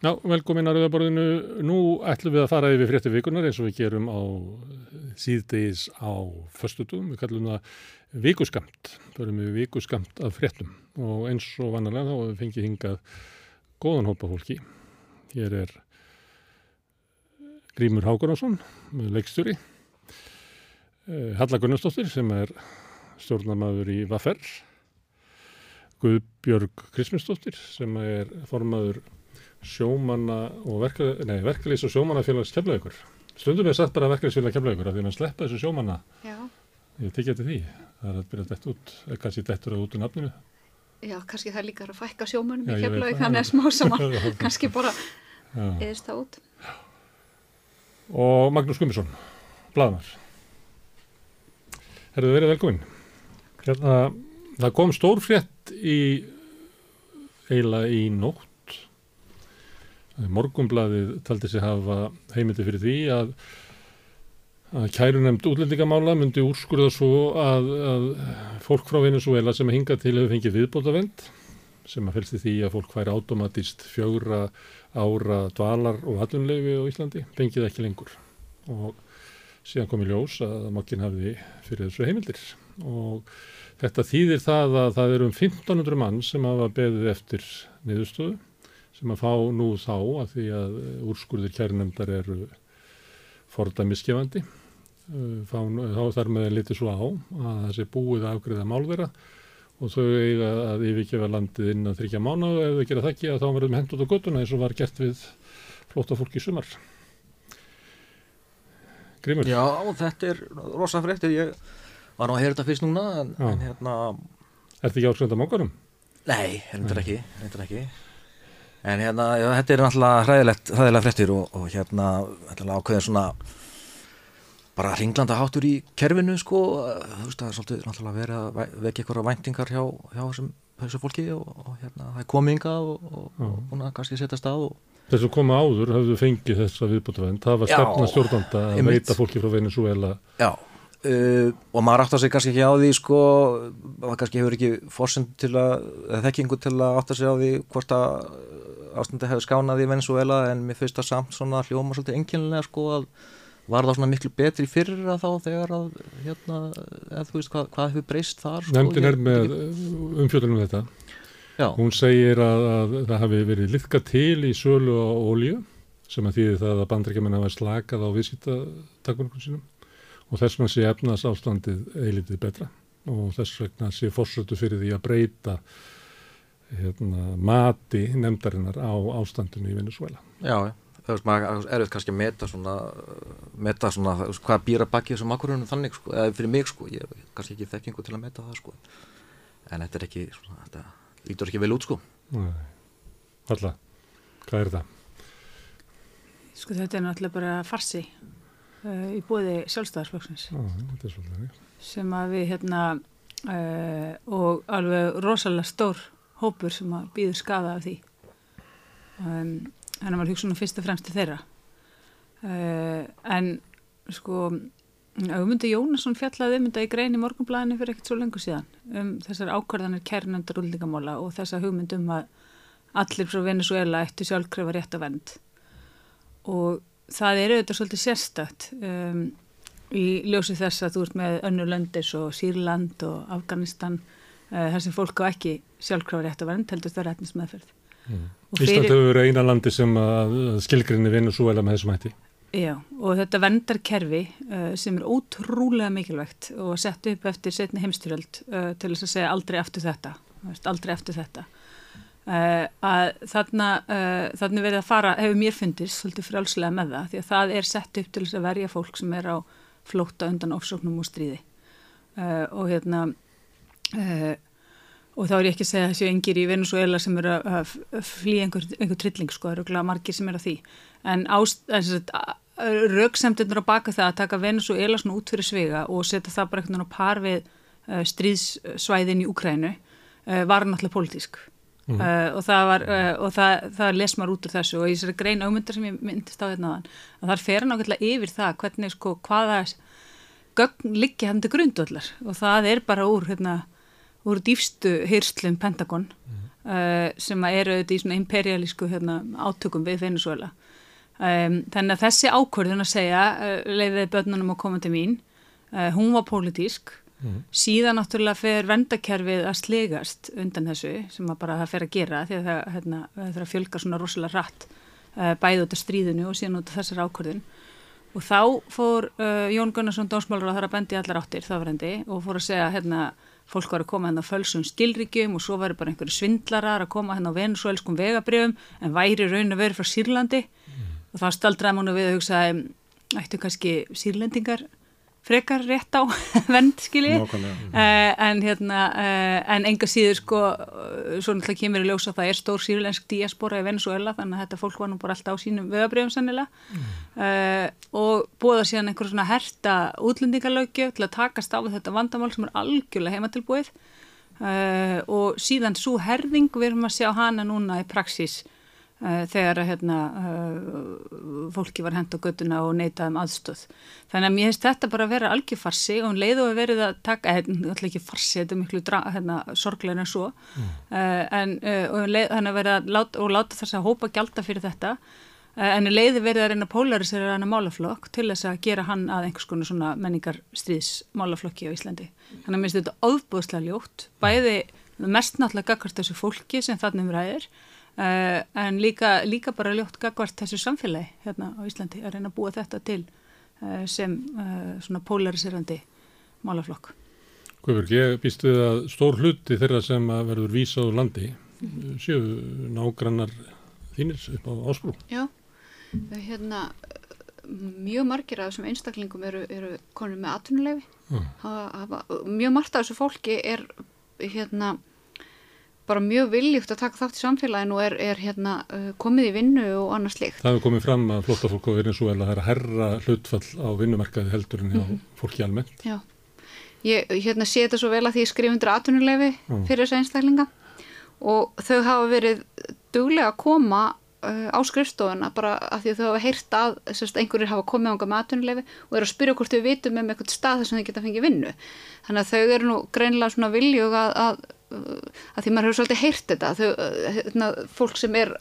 Já, velkomin að Rauðaborðinu. Nú ætlum við að fara yfir frétti vikunar eins og við gerum á síðdeis á förstutum. Við kallum það vikuskamt. Það erum við vikuskamt af fréttum og eins og vanalega þá við fengið hingað góðan hópa fólki. Hér er Grímur Hákonarsson, leikstjóri. Eh, Halla Gunnarsdóttir sem er stjórnamaður í Vaffer. Guðbjörg Krisminsdóttir sem er formaður sjómanna og verkefliðs og sjómannafélags kemlaugur. Stundum er satt bara verkefliðsfélag kemlaugur af því að hann sleppa þessu sjómanna. Já. Ég tekja til því. Það er að byrja dætt út, eða kannski dættur að út úr nafninu. Já, kannski það líka að fækka sjómanum Já, í það. þannig að smá saman, Já. kannski bara Já. eðist það út. Og Magnús Gummisson, blaðmar. Herðu verið velkomin. Hérna, það kom stór frétt í eiginlega í nótt. Morgumblaðið taldi sig hafa heimindi fyrir því að, að kærunemnd útlendingamála myndi úrskurða svo að, að fólk frá Venezuela sem hinga til hefur fengið viðbótavend sem að felst í því að fólk væri automatist fjögra ára dvalar og atvinnleifi á Íslandi fengið ekki lengur. Og síðan kom í ljós að mokkin hafði fyrir þessu heimildir. Og þetta þýðir það að það eru um 1500 mann sem hafa beðið eftir niðurstöðu sem að fá nú þá að því að úrskurðir kærnefndar eru fordæmiskefandi fá, þá þar með litið svo á að þessi búið að afgriða málvera og þau eiga að yfirgefa landið innan þryggja mánu og ef þau gera það ekki þá verðum hendt út á göttuna eins og var gert við flóta fólk í sumar. Grímur? Já, þetta er rosa fréttir, ég var nú að heyra þetta fyrst núna en, en hérna, Er þetta ekki áskrönda mókarum? nei, reyndar ekki, reyndar ekki en hérna, já, þetta er náttúrulega hræðilegt, hræðilega fréttir og, og hérna, ákveðin svona bara hringlanda háttur í kerfinu sko, þú veist, það er svolítið náttúrulega verið að vekja ykkur væntingar hjá, hjá þessum, þessu fólki og, og hérna, það er kominga og, og, búin að kannski setja stað og Þess að koma áður hafðu fengið þessa viðbútavend. Það var stefna stjórnanda að einmitt. veita fólki frá Venezuela. Já, uh, og maður áttar sig kannski ekki á því sko, maður kannski hefur ekki forsend til að, þekkingu til að áttar sig á því hvort að ástandi hefur skánað í Venezuela en mér finnst það samt svona hljóma svolítið enginlega sko að var það svona miklu betri fyrir að þá þegar að hérna, eða þú veist hvað, hvað hefur breyst þar sko, Nefndin Ég- er með umfjöldunum þetta. Já, Hún segir að, að það hafi verið liðka til í sölu á ólíu sem að þýði það að bandrækjumenn hafa slakað á viðskiptatakmörkun sínum. Og þess vegna sé efnas ástandið eilítið betra. Og þess vegna sé fórsötu fyrir því að breyta hérna, mati nefndarinnar á ástandinu í Venezuela. já. Það er auðvitað kannski að meta svona, meta svona, hvað býra baki þessum akkurunum þannig, sko, eða fyrir mig, sko, ég hef kannski ekki þekkingu til að meta það, sko, en þetta er ekki, svona, þetta lítur ekki vel út, sko. Nei. Halla, hvað er það? Sko þetta er náttúrulega bara farsi uh, í bóði sjálfstæðarsflokksins Já, þetta er svolítið sem að við hérna uh, og alveg rosalega stór hópur sem að býður skaða af því. Um, en að maður hugsa nú fyrst og fremst til þeirra. Uh, en sko Augmundi Jónasson fjallaði um þetta í grein í morgunblæðinu fyrir ekkert svo lengur síðan um þessar ákvarðanir kærnendar úldingamála og þessa hugmynd um að allir frá Venezuela ættu sjálfkrefa rétt að vend og það er auðvitað svolítið sérstakt um, í ljósi þess að þú ert með önnu löndis og Sýrland og Afganistan þar sem fólk á ekki sjálfkrafa rétt að vernd heldur það rætnis meðferð Og Ísland hefur verið eina landi sem að að skilgrinni Venezuela með þessum hætti. Já, og þetta vendarkerfi uh, sem er ótrúlega mikilvægt og sett upp eftir setni heimstyrjöld uh, til þess að segja aldrei eftir þetta, aldrei eftir þetta. Að þarna, þarna verið að fara, hefur mér fundist svolítið frjálslega með það, því að það er sett upp til þess að verja fólk sem er á flóta undan ofsóknum og stríði. Og hérna, uh, og þá er ég ekki að segja þessi engir í Venezuela sem eru að- flýja einhver, einhver trilling, sko, það eru örugglega margir sem eru að því. En, en röksemdirnar á baka það að taka Venezuela svona út fyrir svega og setja það bara einhvern veginn á par við uh, stríðssvæðin í Úkrænu uh, var náttúrulega pólitísk. Uh, og það var og það, það les maður út úr þessu og í þessari grein ámyndar sem ég myndist á hérna að það fer nákvæmlega yfir það hvernig sko hvaða gögn liggja hann til grundvallar og það er bara úr hérna úr dýfstu hyrslum Pentagon uh, sem eru auðvitað í svona imperialísku hérna, átökum við Venezuela. Um, þannig að þessi ákvörðun að segja uh, leiðið börnunum að koma til mín, uh, hún var pólitísk, mm. síðan náttúrulega fer vendakerfið að slegast undan þessu sem að bara það fer að gera því að það, hérna, þarf að fjölga svona rosalega rætt bæði út af stríðinu og síðan út af þessar ákvörðun. Og þá fór Jón Gunnarsson dómsmálur að það að bendi allar áttir þáverendi og fór að segja hérna fólk var að koma hérna á fölsum stilríkjum og svo væri bara einhverju svindlarar að koma hérna á venezuelskum vegabrjöfum en væri raun að vera frá Sýrlandi mm. og þá staldraði múnu við að hugsa ættu kannski sýrlendingar frekar rétt á vend skilji. Uh, en hérna uh, en enga síður sko svo náttúrulega kemur í ljósa að það er stór sýrlensk diaspora í Venezuela þannig að þetta fólk var nú bara alltaf á sínum vegabrjöfum sannilega mm. uh, og búða síðan einhver svona herta útlendingalögju til að takast á þetta vandamál sem er algjörlega heimatilbúið. Og síðan svo herðing við erum að sjá hana núna í praxís. Uh, þegar hérna, uh, fólki var hend á göttuna og neytað um aðstöð. Þannig að mér finnst þetta bara að vera algjörfarsi og um leiðu að verið að taka, þetta er ekki farsi, þetta er miklu hérna, sorglegin en svo, mm. en um leið, þannig að vera að láta, og láta þess að hópa gælda fyrir þetta, en leiði verið að reyna polarisera hana málaflokk til þess að gera hann að einhvers konar svona menningar stríðs málaflokki á Íslandi. Þannig að mér finnst þetta óbúðslega ljótt, bæði mest náttúrulega gagvart þessu fólki sem þannig um ræðir, Uh, en líka, líka bara ljótt gagvart þessu samfélagi hérna á Íslandi að reyna að búa þetta til uh, sem uh, svona polariserandi málaflokk. Guðbjörg, ég býst við að stór hluti þeirra sem að verður vísað úr landi mm. séu nágrannar þínir upp á ásprú. Já, hérna mjög margir af þessum einstaklingum eru, eru konur með atvinnulefi. Mjög margt af þessu fólki er hérna bara mjög viljugt að taka þátt í samfélaginu og er, er hérna, uh, komið í vinnu og annars slikt. Það hefur komið fram að flottafólk á Venezuela er að herra hlutfall á vinnumarkaði heldur en hjá mm -hmm. fólki almennt. Já, ég hérna, sé þetta svo vel að því ég skrif undir atvinnulefi mm. fyrir þessu einstaklinga og þau hafa verið duglega að koma uh, á skrifstofuna bara að því að þau hafa heyrt að sérst, einhverjir hafa komið ánga með atvinnulefi og eru að spyrja hvort þau vitum um eitthvað stað þess að þau geta fengið vinnu. Þannig að þau eru nú greinlega svona viljug að, að að því maður hefur svolítið heyrt þetta þau, hérna, fólk sem er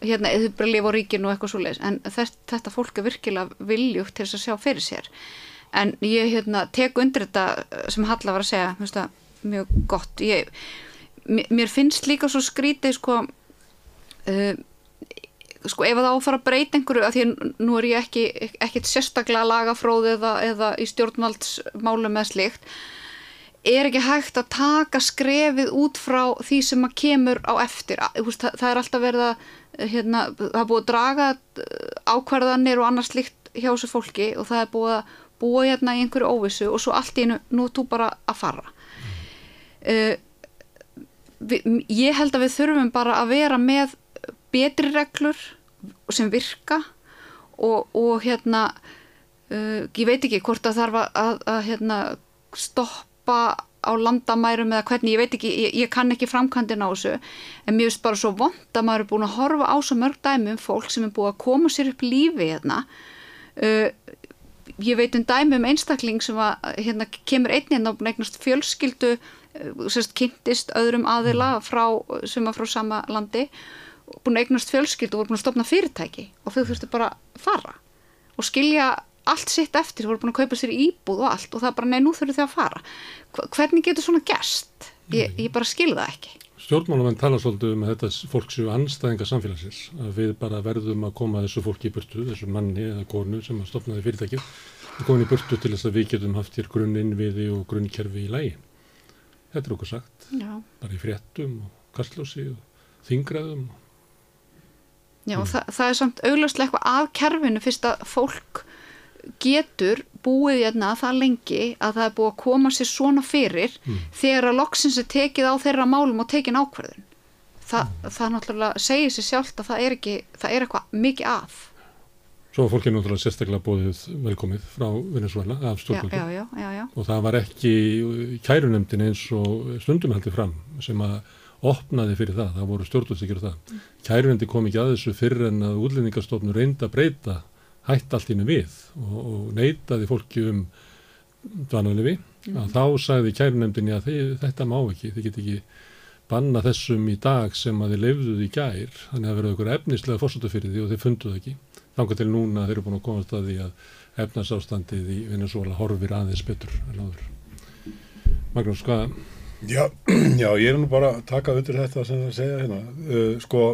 hérna, eða bara lifa á ríkinu og eitthvað svo leiðis en þetta, þetta fólk er virkilega viljugt til þess að sjá fyrir sér. En ég hérna, tek undir þetta sem Halla var að segja það, mjög gott. Ég, mér finnst líka svo skrítið sko uh, sko ef það áfara að breyta einhverju að því nú er ég ekki ekkit sérstaklega lagafróð eða, eða í stjórnvaldsmálum eða slikt er ekki hægt að taka skrefið út frá því sem að kemur á eftir. Það, það er alltaf verið að hérna, það er búið að draga uh, ákvarðanir og annars líkt hjá þessu fólki og það er búið að búa hérna í einhverju óvissu og svo allt í nú, nú þú bara að fara. Uh, við, ég held að við þurfum bara að vera með betri reglur sem virka og, og hérna uh, ég veit ekki hvort að þarf að, að, að hérna, stoppa stoppa á landamærum eða hvernig, ég veit ekki, ég, ég kann ekki framkvæmdina á þessu, en mér finnst bara svo vond að maður er búin að horfa á svo mörg dæmi um fólk sem er búin að koma sér upp lífi hérna uh, ég veit um dæmi um einstakling sem að, hérna, kemur einnig hérna og eignast fjölskyldu uh, sérst, kynntist öðrum aðila mm. frá, sem var frá sama landi búin að eignast fjölskyldu og voru búin að stopna fyrirtæki og þau þurftu bara að fara og skilja allt sitt eftir, voru búin að kaupa sér íbúð og allt og það er bara, nei, nú þurfum þið að fara hvernig getur svona gerst? Ég, ég bara skilða ekki. Stjórnmálamenn tala svolítið um að þetta fólk séu anstæðinga samfélagsins, að við bara verðum að koma þessu fólki í burtu, þessu manni eða konu sem að stopnaði fyrirtækið að koma í burtu til þess að við getum haft hér grunninnviði og grunnkerfi í lægi þetta er okkur sagt Já. bara í fréttum og kastlósi og þingraðum Já, mm. það, það er samt augljóslega eitthvað af kerfinu fyrst að fólk getur búið hérna það lengi að það er búið að koma sér svona fyrir mm. þegar að loksins er tekið á þeirra málum og tekin ákverðin Þa, mm. það náttúrulega segir sér sjálft að það er ekki, það er eitthvað mikið að Svo var fólkið náttúrulega sérstaklega búið velkomið frá Venezuela af stjórnvöldu og það var ekki kærunemdin eins og stundum heldur fram sem að opnaði fyrir það, það voru stjórnvöldsíkjur það mm. kærunemdi kom ekki að þessu fyrir en að útlendingarstofnur reynda að breyta hætt allt innu við og, og neytaði fólki um dvananlefi mm. að þá sagði kærunemdini að þið, þetta má ekki, þið get ekki banna þessum í dag sem að þið lefðuð í gær, þannig að verða ykkur efnislega fórsöldu fyrir því og þið funduð ekki. Þannig til núna þeir eru búin að komast að því að efnasástandið í Venezuela horfir aðeins betur en áður. Magnús, hvað? Já, já, ég er nú bara að taka undir þetta sem það segja hérna. Uh, sko,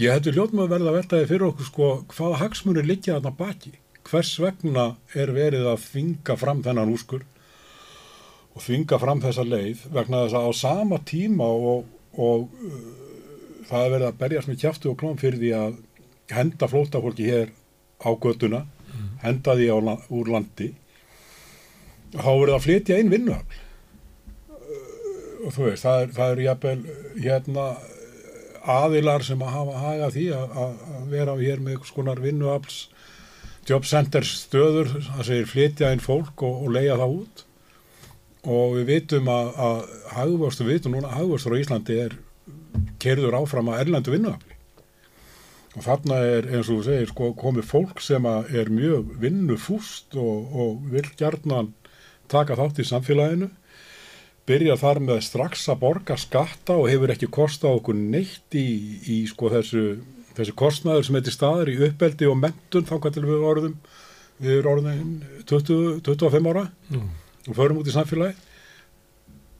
ég hljótt með að verða að veltaði fyrir okkur sko hvaða hagsmunir liggja þarna baki. Hvers vegna er verið að þvinga fram þennan úskur og þvinga fram þessa leið vegna þess að á sama tíma og, og uh, það er verið að berjast með kjæftu og klóm fyrir því að henda flótafólki hér á göttuna, mm. henda því á, úr landi þá verið að flytja inn vinnuhafl og þú veist, það er, það er jafnvel hérna aðilar sem að hafa haga því að, vera hér með einhvers konar vinnuhafls jobcenter stöður, það segir flytja inn fólk og, og leia það út. Og við vitum að, að hagvöxtur, við vitum núna að hagvöxtur á Íslandi er kerður áfram að erlendu vinnuhafli og þarna er eins og þú segir sko, komið fólk sem er mjög vinnufúst og, og vil gjarnan taka þátt í samfélaginu byrja þar með strax að borga skatta og hefur ekki kosta okkur neitt í, í sko þessu, þessu kostnaður sem heitir staður í uppeldi og mentun þá hvað til við orðum við erum orðin 20, 25 ára mm. og förum út í samfélagi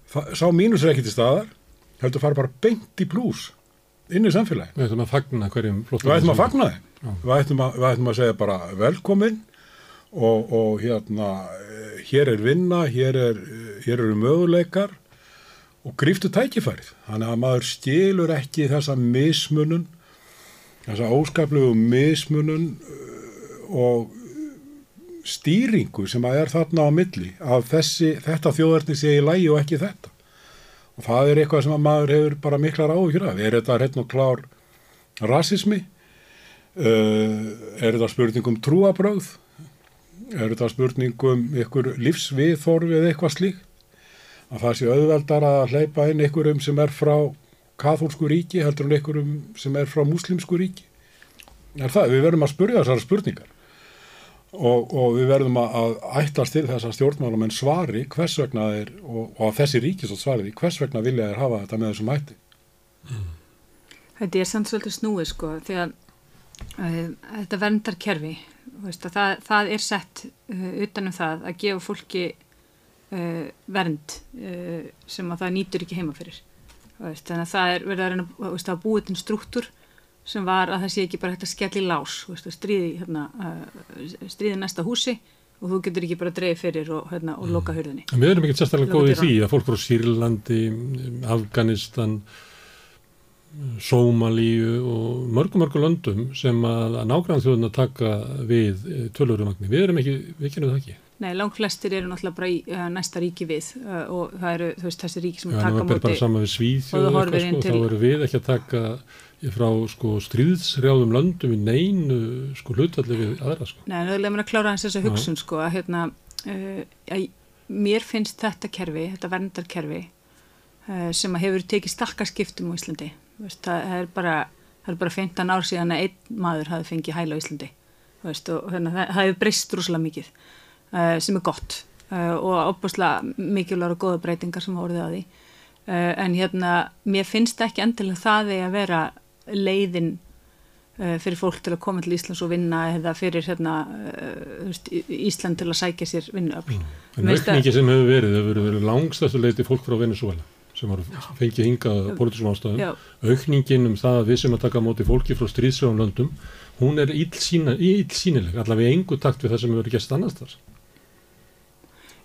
Þa, sá mínus er ekki til staðar heldur fara bara beint í plús inn í samfélagi. Við ættum að fagna hverjum flottum. Við ættum að fagna þeim. Við ættum að, við ættum að segja bara velkomin og, og hérna hér er vinna, hér, er, hér eru möguleikar og gríftu tækifærið. Þannig að maður stílur ekki þessa mismunun, þessa óskaplu mismunun uh, og stýringu sem að er þarna á milli að þessi, þetta þjóðarni sé í lægi og ekki þetta og það er eitthvað sem að maður hefur bara miklar áhugjur af. Er þetta hérna og klár rasismi? Uh, er þetta spurningum trúabröð? Er þetta spurningum ykkur lífsviðþorfi eða eitthvað slíkt? Að það sé auðveldar að hleypa inn ykkurum sem er frá kathólsku ríki heldur en ykkurum sem er frá muslimsku ríki? Er það? Við verðum að spurja þessara spurningar og, og við verðum að ættast til þess að stjórnmálamenn svari hvers vegna þeir og, og þessi ríkisótt svari hvers vegna vilja þeir hafa þetta með þessum ætti mm. Þetta er svolítið snúið sko því að uh, þetta verndar kerfi veist, það, það er sett uh, utanum það að gefa fólki uh, vernd sem að það nýtur ekki heima fyrir. Veist, þannig að það er verið að reyna að búið til struktúr sem var að það sé ekki bara hægt að skella í lás veist, stríði, hérna, uh, stríði næsta húsi og þú getur ekki bara dreif fyrir og, hérna, og loka hörðinni. En við erum ekki sérstaklega góðið því að fólk frá Sýrlandi, Afganistan, Sómalíu og mörgum mörgum löndum sem að, að að taka við eh, tölurumagni. Við erum ekki, við kennum það ekki. Nei, langt flestir eru náttúrulega bara í uh, næsta ríki við uh, og það eru veist, þessi ríki sem Já, taka móti. Já, það er bara saman við Svíð og eitthvað sko, til... þá eru við ekki að taka frá sko stríðsrjáðum löndum í neinu sko hlutalli við aðra sko. Nei, það er að klára hans þessa hugsun sko að hérna uh, að mér finnst þetta kerfi, þetta verndarkerfi uh, sem að hefur tekið stakkarskiptum á Íslandi veist, það er bara það er bara 15 ár síðan að einn maður hafi fengið hæla á Íslandi veist, og hérna, það, það hefur breyst rúslega mikið uh, sem er gott og opuslega mikilvægur og goða breytingar sem voruð á því en hérna mér finnst ekki endilega það að vera leiðin uh, fyrir fólk til að koma til Íslands og vinna eða fyrir hérna, uh, Ísland til að sækja sér vinnuöfl. Mm. En aukningi sem hefur verið, hefur verið langstæstu leiti fólk frá Venezuela sem har fengið hingað politísum ástæðum. Aukningin um það að við sem að taka móti fólki frá stríðsrjáðum löndum, hún er íllsýnileg, allavega engu takt við það sem hefur gæst annars þar.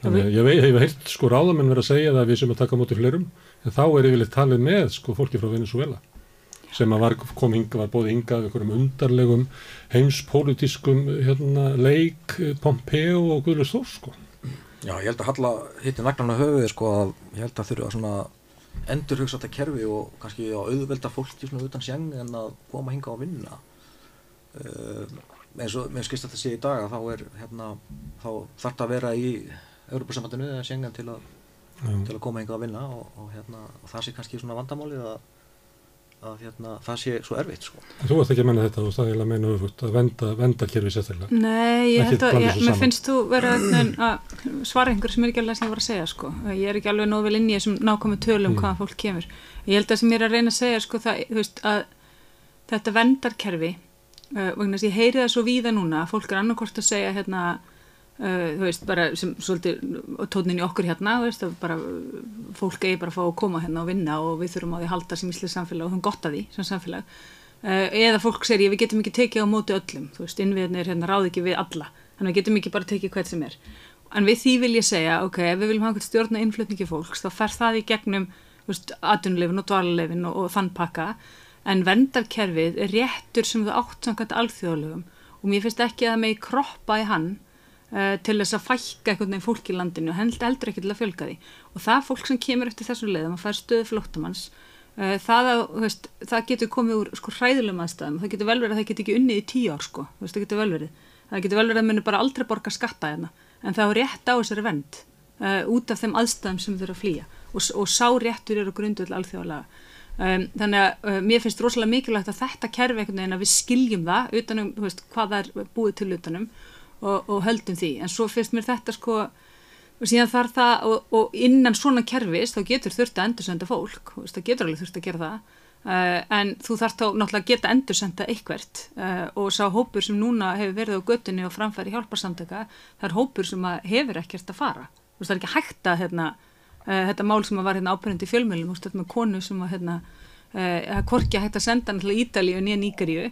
Þannig að ég veit, hefur heilt sko ráðamenn verið að segja það að við sem að taka móti fleirum, en þá er yfirleitt talið með sko fólki frá Venezuela sem var, kom hinga, var bóði hingað einhverjum undarlegum heimspolítiskum hérna, leik Pompeo og Guðlu Stór sko. Já, ég held að Halla hitti naglarna höfuði sko að ég held að þurfa svona endur hugsa þetta kerfi og kannski á auðvelda fólki svona utan sjeng en að koma hinga á vinna. Uh, eins og mér skist að þetta sé í dag að þá er hérna, þá þarf þetta að vera í Európa-samhandinu eða sjengan til, til að koma hinga á vinna og, og hérna og það sé kannski svona vandamálið að að hérna, það sé svo erfitt sko. Þú varst ekki að menna þetta og það er að meina öfugt að venda, venda kerfi sérstaklega. Nei, ég held að, ég, mér finnst þú vera að, að svara einhver sem er ekki alveg sem ég var að segja sko. Ég er ekki alveg nóg vel inn í þessum nákomi tölum Mm. hvaðan fólk kemur. Ég held að sem ég er að reyna að segja sko það, veist, að þetta vendarkerfi, uh, vegna þess að ég heyri það svo víða núna, að fólk er annarkort að segja hérna, uh, þú veist, bara sem svolítið tónin í okkur hérna, þú veist, bara uh, fólk eigi bara að fá að koma hérna og vinna og við þurfum á því að halda sem íslið samfélag og höfum gott að því sem samfélag. Uh, eða fólk segir, við getum ekki tekið á móti öllum, þú veist, innviðinir hérna ráði ekki við alla, þannig við getum ekki bara tekið hvert sem er. En við því vil ég segja, ok, ef við viljum hafa einhvern stjórna innflutningi fólks, þá fer það í gegnum, þú veist, atvinnulefin og dvalarlefin og, og þann pakka, en uh, til þess að fækka einhvern veginn fólk í landinu og held heldur ekki til að fjölga því. Og það fólk sem kemur eftir þessum leiðum að fær stöðu flóttamanns uh, það, veist, það getur komið úr sko hræðilegum aðstæðum. Það getur vel verið að það getur ekki unnið í tíu ár sko, veist, það getur vel verið. Það getur vel verið að muni bara aldrei borga skatta hérna. En það er rétt á þessari vend uh, út af þeim aðstæðum sem eru að flýja. Og, og sá réttur eru grundull alþjóðlega um, þannig að uh, mér finnst rosalega mikilvægt að þetta kerfi einhvern veginn að við skiljum það utanum, veist, hvað það er búið til utanum og, og höldum því. En svo finnst mér þetta sko og síðan þarf það og, og innan svona kerfis þá getur þurft að endursenda fólk veist, það getur alveg þurft að gera það. Uh, en þú þarf þá náttúrulega að geta endursenda eitthvert. Uh, og sá hópur sem núna hefur verið á göttunni og framfæri hjálparsamtaka það er hópur sem hefur ekkert að fara. Þú veist, það er ekki hægt að hérna, uh, þetta mál sem var hérna ábyrjandi fjölmjölum, þú veist, þetta með konu sem að hérna, að hægt að senda hann til Ítalíu nýja Níkaríu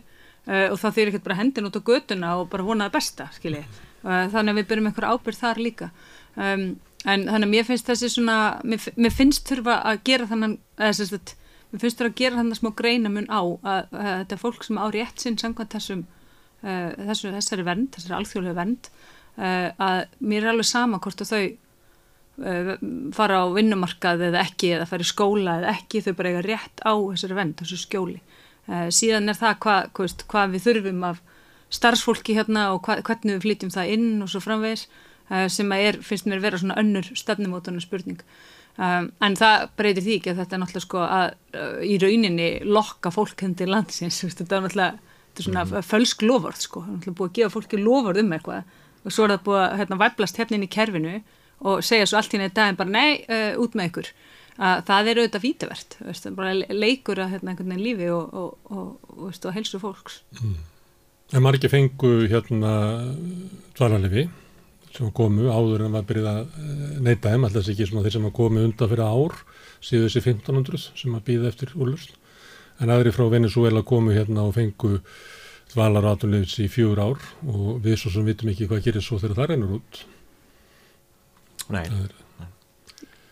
uh, og það þýr ekkert bara hendin út á götuna og bara vonaði besta, skilji. Uh, þannig að við byrjum einhver ábyrð þar líka. Um, en þannig að mér finnst þessi svona mér, mér finnst þurfa að gera þannig eða sem sagt, mér finnst þurfa að gera þannig smá greinamun á að, að, þetta er fólk sem á rétt sinn samkvæmt þessum uh, þessu, þessari vernd, þessari alþjóðlega vernd að mér er alveg sama hvort að þau fara á vinnumarkað eða ekki eða fara í skóla eða ekki þau bara eiga rétt á þessari vend, þessu skjóli síðan er það hvað hva, hva við þurfum af starfsfólki hérna og hva, hvernig við flytjum það inn og svo framvegis uh, sem að er, finnst mér vera svona önnur stefnumótunar spurning um, en það breytir því ekki að þetta er náttúrulega sko að uh, í rauninni lokka fólk henni til landsins, þetta er náttúrulega þetta er svona mm. fölsk lofvörð sko, það er náttúrulega búið að gefa fólki lofvörð um eitthvað. Og svo er það búið að hérna, væplast hérna inn í kerfinu og segja svo allt í neitt daginn bara nei, uh, út með ykkur að það er auðvitað vítavert veist, bara leikur að hérna, einhvern veginn lífi og, og, og, og, veist, og helsu fólks En margir fengu hérna dvalarlefi sem komu áður en var byrjað að eh, neyta þeim, alltaf ekki svona þeir sem komu undan fyrir ár, síðu þessi 1500 sem að býða eftir úrlust. En aðri frá Venezuela komu hérna og fengu dvalar átunleifis í fjúr ár og við svo sem vitum ekki hvað gerir svo þegar það rennur út. Nei, Það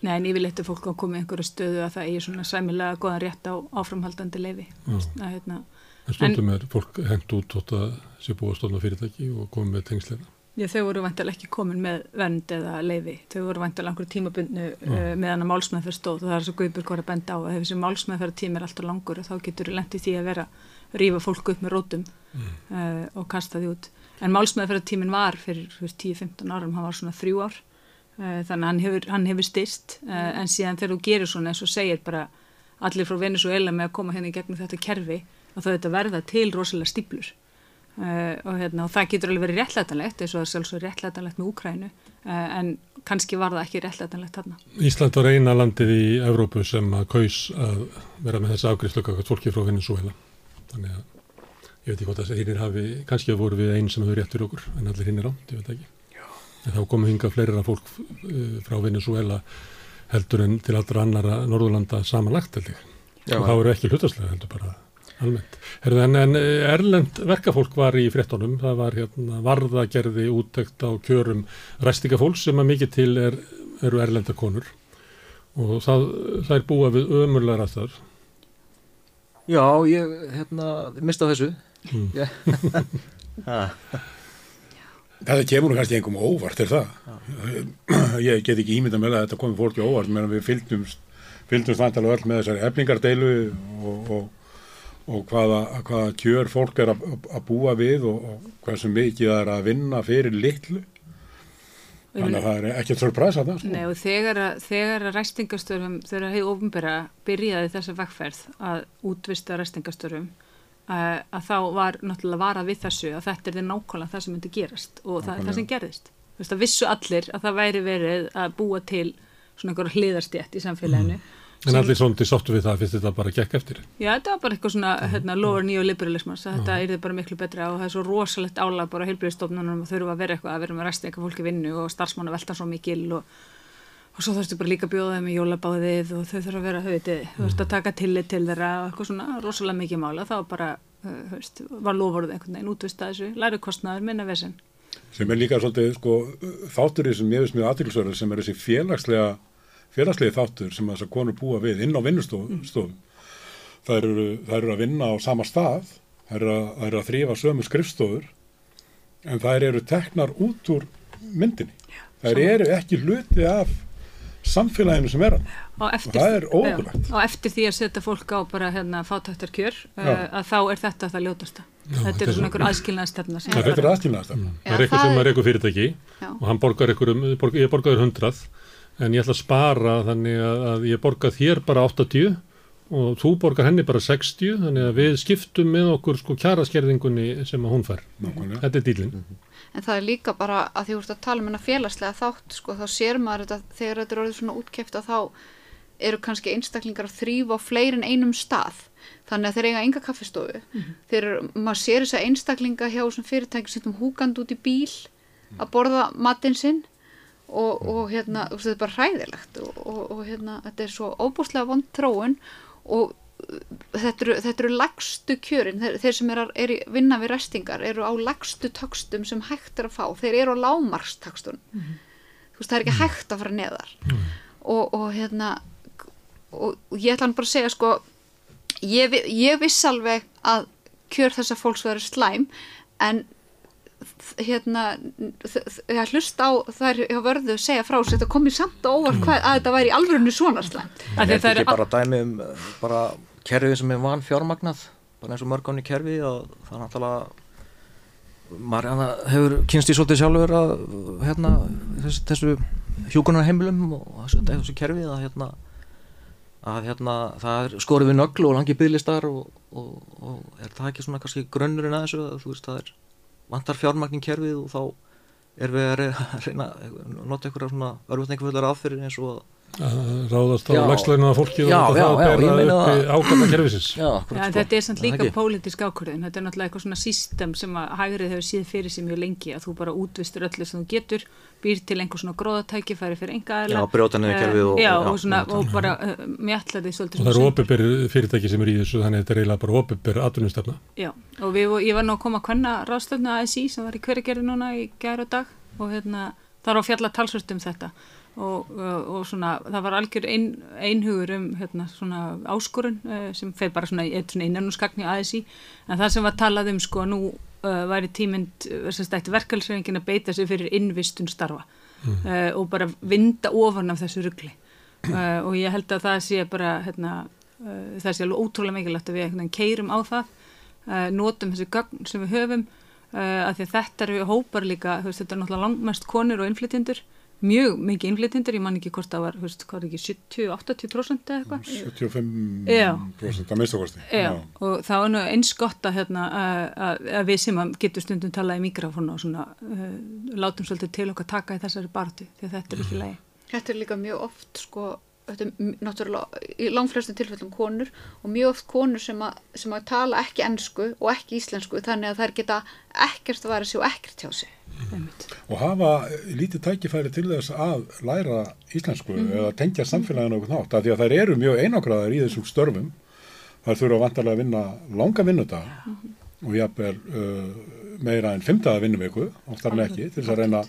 Nei, en yfirleitt er fólk að koma í einhverju stöðu að það eigi svona sæmilega góðan rétt á áframhaldandi leifi að hérna en stundum er fólk hengt út þótt að sé búið að stofna fyrirtæki og komið með tengsleina. Já, þau voru vantilega ekki komin með vernd eða leifi. Þau voru vantilega einhverju tímabundnu uh, meðan að málsmeðferð stóð og það er svo guðbjörg var að benda á að ef þessi málsmeðferð tími er alltaf langur þá getur lendið því að vera rífa fólk upp með rótum uh, og kasta því út. En málsmeðferð tímin var fyrir þú veist, 10-15 árum, hann var svona þrjú ár þannig að hann hefur, hann hefur styrst uh, en síðan þegar þú gerir svona eins og segir bara allir frá Venezuela með að koma hérna í gegnum þetta kerfi og þá þetta verða til rosalega stíplur Uh, og, hérna, og það getur alveg verið réttlætanlegt eins og það er sjálfsög réttlætanlegt með Úkrænu uh, en kannski var það ekki réttlætanlegt þarna. Ísland var eina landið í Evrópu sem að kaus að vera með þessi afgriðslöka fólki frá Venezuela. Þannig að ég veit ekki hvort þessi hinnir hafi, kannski voru við einn sem hefur rétt fyrir okkur en allir hinn er átt, ég veit ekki. Já. Þá komu hinga fleira fólk uh, frá Venezuela heldur en til allra annara Norðurlanda samanlagt held ég. Já, og það voru ekki hlutaslega heldur bara almennt. En, en erlend verkafólk var í fréttonum, það var hérna, varðagerði úttekt á kjörum ræstingafólks sem að mikið til er, eru erlenda konur og það, það er búa við ömurlega rættar. Já, ég hérna, mista þessu. Mm. Ha, Þetta kemur kannski einhverjum óvart er það. Ég get ekki ímynda með að þetta komi fólki óvart meðan við fylgdumst, fylgdumst vantalega öll með þessari efningardeilu og, og, og hvaða, hvaða kjör fólk er að, að búa við og, og hversu mikið það er að vinna fyrir litlu. Þannig að það er ekkert surprise að það, sko. Nei og þegar að, þegar að ræstingastörum, þegar hefur ofinbera byrjaði þessa vegferð að útvista ræstingastörum að, að þá var náttúrulega varað við þessu að þetta er því nákvæmlega það sem myndi gerast og það er það sem gerðist. Þú veist að vissu allir að það væri verið að búa til svona einhverja hliðarstjætt í samfélaginu. En allir svona sáttu við það fyrst þetta bara gekk eftir. Já, þetta var bara eitthvað svona hérna, lower neoliberalismas, að þetta er bara miklu betra og það er svo rosalegt álag bara heilbyrðistofnunum og þurfa að vera eitthvað að vera með resti eitthvað fólki vinnu og starfsmanna velta svo mikil og, og svo þurftu bara líka að bjóða þeim í jólabáðið og þau þurfa að vera, höfði, þú veist, að taka tillit til þeirra og eitthvað svona rosalega mikið mála, það var bara, höfst, var lovorðið einhvern veginn útvista þessu, læri kostnaður, minna vesen. Sem er líka svolítið, sko, þátturinn sem ég veist mjög aðtilsverður sem er þessi félagslega félagslegi þáttur sem þessar konur búa við inn á vinnustofum. Mm. Það, eru, eru að vinna á sama stað, það eru að, eru að þrýfa sömu skrifstofur en það eru teknar út úr myndinni. Það eru ekki hluti af samfélaginu sem er hann og, og það er ótrúlegt. Og eftir því að setja fólk á bara hérna fátættarkjör uh, að þá er þetta það ljótasta. Já, þetta er svona einhver aðskilnaðastefna. Þetta er aðskilnaðastefna. Það er eitthvað sem er eitthvað fyrirtæki Já. og hann borgar eitthvað um, ég borgaður hundrað en ég ætla að spara þannig að, að ég borga þér bara 80 og þú borgar henni bara 60 þannig að við skiptum með okkur sko kjaraskerðingunni sem að hún fær Nákvæmlega. þetta er dýlinn mm -hmm. En það er líka bara að því þú ert að tala um hennar félagslega þátt sko þá sér maður þetta þegar þetta er orðið svona útkæft að þá eru kannski einstaklingar að þrýfa á fleirin einum stað. Þannig að þeir eiga enga kaffistofu. Mm -hmm. þeir, maður sér þess að einstaklinga hjá fyrirtæki sem húkand út í bíl að borða matinn sinn og, og hérna, þetta er bara hræðilegt og, og, og hérna, þetta er svo óbúslega vond tróun og þetta eru, þetta eru lagstu kjörin. Þeir, þeir sem er að er vinna við restingar eru á lagstu takstum sem hægt er að fá. Þeir eru á lámarstakstum mm -hmm. þú veist, það er ekki hægt að fara neðar. Mm -hmm. og hérna og ég ætla hann bara að segja sko ég, ég viss alveg að kjör þessa fólks verður slæm en hérna að hlusta á þær hjá vörðu að segja frá þetta komið samt og óvart hvað að þetta væri alveg svona slæmt. Það er ekki bara dæmi um bara kerfið sem er van fjármagnað bara eins og mörgáni kerfið og það er náttúrulega maður hefur kynst í svolítið sjálfur að hérna þessu, þessu hjúkunarheimilum og þessu, þessu kerfið að hérna að hérna það er skorið við nöglu og langi bygglistar og, og, og er það ekki svona kannski grunnurinn að þessu að þú veist það er vantar fjármagnin kerfið og þá er við að reyna að nota einhverja svona örfutningafullar aðferðin eins og að ráðast á lagsleina fólki og já, það já, bera upp í já, já, þetta er samt líka pólitísk ákvörðin þetta er náttúrulega eitthvað svona sístem sem að hægrið hefur síð fyrir sig mjög lengi að þú bara útvistur öllu sem þú getur býr til einhver svona gróðatæki, færi fyrir enga aðla Já, brjóta niður kerfið og, já, og, svona, og bara uh, eh, mjallar því svolítið og það eru óbyrgur fyrirtæki sem eru í þessu þannig að þetta er eiginlega bara óbyrgur atvinnumstefna Já, og við, ég var nú að koma að kvenna ráðstöfna Í í og og, svona, það var algjör ein, einhugur um hérna, svona áskorun uh, sem feir bara svona, svona innan og skagni ASI en það sem var talað um sko nú uh, væri tímynd uh, verkefælsreifingin að beita sig fyrir innvistun starfa mm. uh, og bara vinda ofan af þessu ruggli uh, og ég held að það sé bara hérna, það sé alveg ótrúlega mikilvægt að við hérna, keirum á það notum þessi gögn sem við höfum að því að þetta eru hópar líka veist, þetta er náttúrulega langmest konur og innflytjendur mjög mikið innflytjendur, ég man ekki hvort það var, veist, hvað er ekki, 70-80% eða eitthvað? 75% að mista kosti. Já, og það var nú eins gott að, hérna, að, að við sem getur stundum talað í mikrofónu og svona uh, látum svolítið til okkar taka í þessari bartu, því þetta er ekki leiði. Þetta er líka mjög oft, sko, þetta er náttúrulega í langflestum tilfellum konur og mjög oft konur sem að, sem að tala ekki ennsku og ekki íslensku, þannig að þær geta ekkert að vera sér og ekkert hjá sig og hafa lítið tækifæri til þess að læra íslensku mm. eða tengja samfélaginu okkur nátt, af því að þær eru mjög einangraðar í þessum störfum þær þurfa vantarlega að vinna langa vinnuta mm. og jáfnvel uh, meira en fymtaða vinnuveku oftar en ekki, til þess að reyna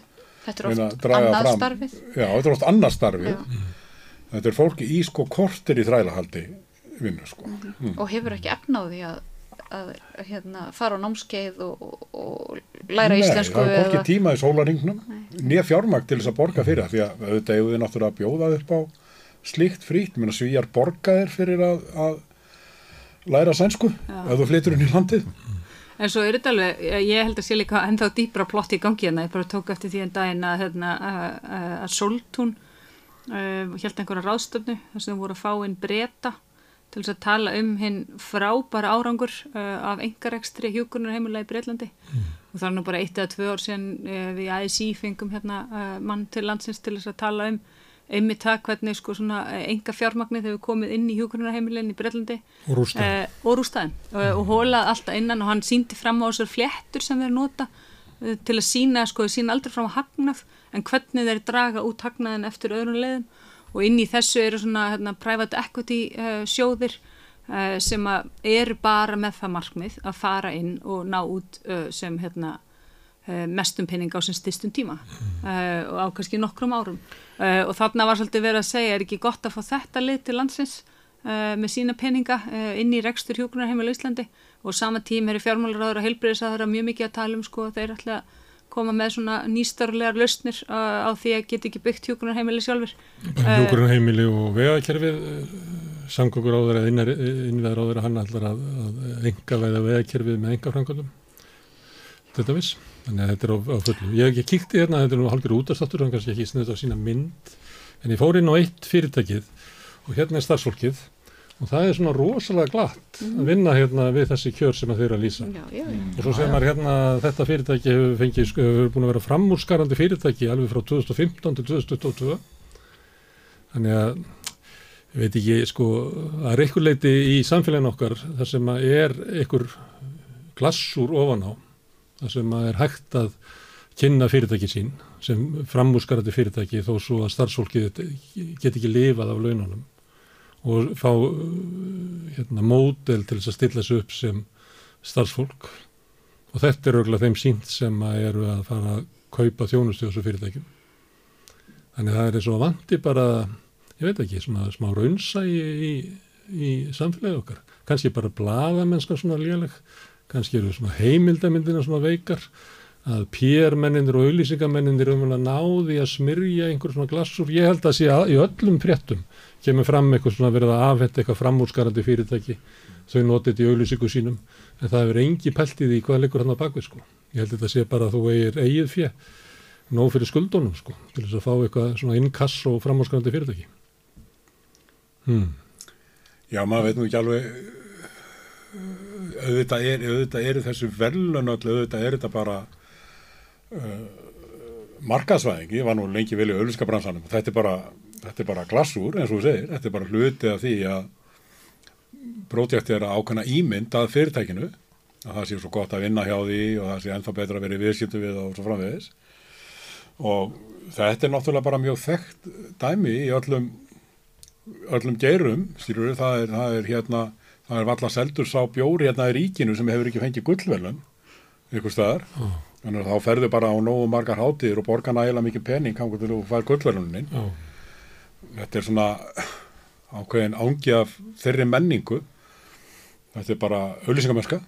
Þetta er oft annað starfið Já, þetta er oft annað starfið mm. Þetta er fólki í sko kortir í þrælahaldi vinnu sko. -hmm. og hefur ekki efnáði að að hérna, fara á námskeið og, og, læra Nei, íslensku það er ekki tíma í sólaringnum nýja fjármakt til þess að borga fyrir það því að auðvitað hefur þið náttúrulega að bjóða upp á slíkt frít, menn að svíjar borga þér fyrir að, að læra sænsku ef þú flytur inn í landið. En svo er þetta alveg, ég held að sé líka ennþá dýbra plott í gangi hérna, ég bara tók eftir því en daginn að, hérna, að, að Soltún uh, held einhverja ráðstöfnu þar sem voru að fá inn breyta til þess að tala um hinn frábæra árangur uh, af engarekstri hjúkunarheimilega í Breitlandi mm. og það er nú bara eitt eða tvö ár síðan uh, við ASI fengum hérna uh, mann til landsins til þess að tala um einmitt það hvernig sko svona enga fjármagnir þegar við komið inn í hjókunarheimilin í Brellandi og rústaðin eh, og, rústaðin, og, og hólað alltaf innan og hann síndi fram á þessar fléttur sem þeir nota eh, til að sína, sko, sína aldrei fram á hagnað en hvernig þeir draga út hagnaðin eftir öðrun leiðum? Og inn í þessu eru svona hérna, private equity uh, sjóðir uh, sem eru bara með það markmið að fara inn og ná út uh, sem hérna mestum penning á sem styrstum tíma og á kannski nokkrum árum. Og þarna var svolítið verið að segja er ekki gott að fá þetta lið til landsins með sína penninga inn í rekstur hjókunarheimil Íslandi? Og sama tím er fjármálaráður og heilbreyðisaður mjög mikið að tala um sko þeir ætla að koma með svona nýstarlegar lausnir á því að geta ekki byggt hjókunarheimili sjálfur Hjókunarheimili og vegakerfið samgókur áður eða innveður áður að hann ætlar að, að enga veða vegakerfið með enga framkvæmdum þetta viss. Þannig að þetta er á, á fullu. Ég, ég kíkti hérna, þetta er nú haldur útastáttur, hann kannski ekki sniðt á sína mynd, en ég fór inn á eitt fyrirtækið og hérna er starfsfólkið og það er svona rosalega glatt mm. að vinna hérna við þessi kjör sem þeir eru að lýsa. Já, já, já. Og svo sem er hérna þetta fyrirtæki hefur fengið, sko, hefur búin að vera framúrskarandi fyrirtæki alveg frá 2015 til 2022. Þannig að ég veit ekki, sko, að er einhver leiti í samfélagin okkar þar sem er einhver glassur ofan á þar sem að er hægt að kynna fyrirtæki sín sem framúskarandi fyrirtæki þó svo að starfsfólki get ekki lifað af laununum og fá hérna, módel til þess að stilla þessu upp sem starfsfólk og þetta er auðvitað þeim sínt sem að eru að fara að kaupa þjónustu þessu fyrirtækjum. Þannig það er eins og vandi bara, ég veit ekki, svona smá raunsægi í, í samfélagi okkar. Kanski bara bladamennska svona léleg kannski eru svona heimildamindina svona veikar að PR-mennindir og auðlýsingamennir umvel að náði að smyrja einhver svona glassur, ég held að sé að í öllum fréttum kemur fram eitthvað svona verið að afhetta eitthvað framúrskarandi fyrirtæki. Þau notið þetta í auðlýsingu sínum en það hefur engi peltið í hvað leikur hann að bakvið sko, ég held að þetta sé bara að þú eigir eigið fjö, nóg fyrir skuldunum sko, til þess að fá eitthvað svona innkass og framúrskarandi fyrirtæki. Hmm. Já, maður veit nú ekki alveg auðvitað er, auðvitað er þessu velun auðvitað er þetta bara uh, markasvæðing ég var nú lengi vel í auðviska bransanum þetta er bara, þetta er bara glassúr eins og þú segir, þetta er bara hluti af því að prótjækt er að ákvæmna ímynd að fyrirtækinu að það sé svo gott að vinna hjá því og það sé ennþá betra að vera í viðskiptu við og svo framvegis. Og þetta er náttúrulega bara mjög þekkt dæmi í öllum öllum geirum, stýrur, það er, það er hérna það er valla seldur sá bjóri hérna í ríkinu sem hefur ekki fengið gullvelun ykkur staðar. Oh. Þannig að þá ferðu bara á nógu margar hátir og borga nægilega mikið pening kangur til að fara gullvelunin oh. þetta er svona ákveðin ángi af þeirri menningu. Þetta er bara auðlýsingamörska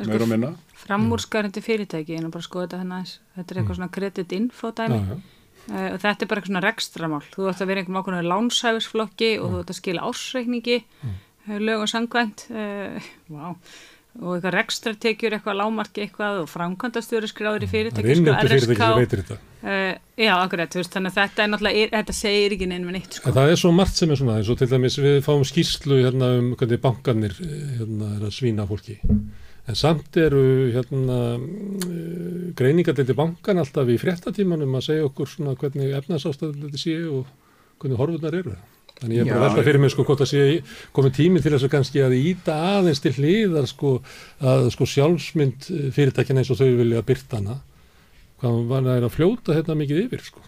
meður og minna. framúrskarandi fyrirtæki, er bara skoða þetta hennar þetta er eitthvað mm. svona credit info dæmi. Uh, og þetta er bara eitthvað svona rekstramál. Þú ætti að vera einhverjum ákveðinu lánshæfisflokki og þú ætti að skila ásreikningi mm. lög og sangvænt uh, wow. Og eitthvað rekstratekjur, eitthvað lámarki eitthvað og framkvæmdastjóri skráður í fyrirtæki sko, RSK uh, já, akkurat, veist, þannig að þetta er náttúrulega þetta segir ekki nefnum neitt sko. það er svo margt sem er svona, eins og til dæmis við fáum skýrslu hérna um hvernig bankanir hérna er að svína fólki. En samt eru hérna greiningarleiti bankan alltaf í fréttatímanum að segja okkur svona hvernig efnarsástaðin þetta sé og hvernig horfurnar eru Þannig ég er bara velta fyrir mig sko hvort að sé komið tími til þess að kannski að íta aðeins til hliðar sko að sko sjálfsmynd eh, fyrirtækina eins og þau vilja byrtana hvað var það að fljóta hérna mikið yfir sko.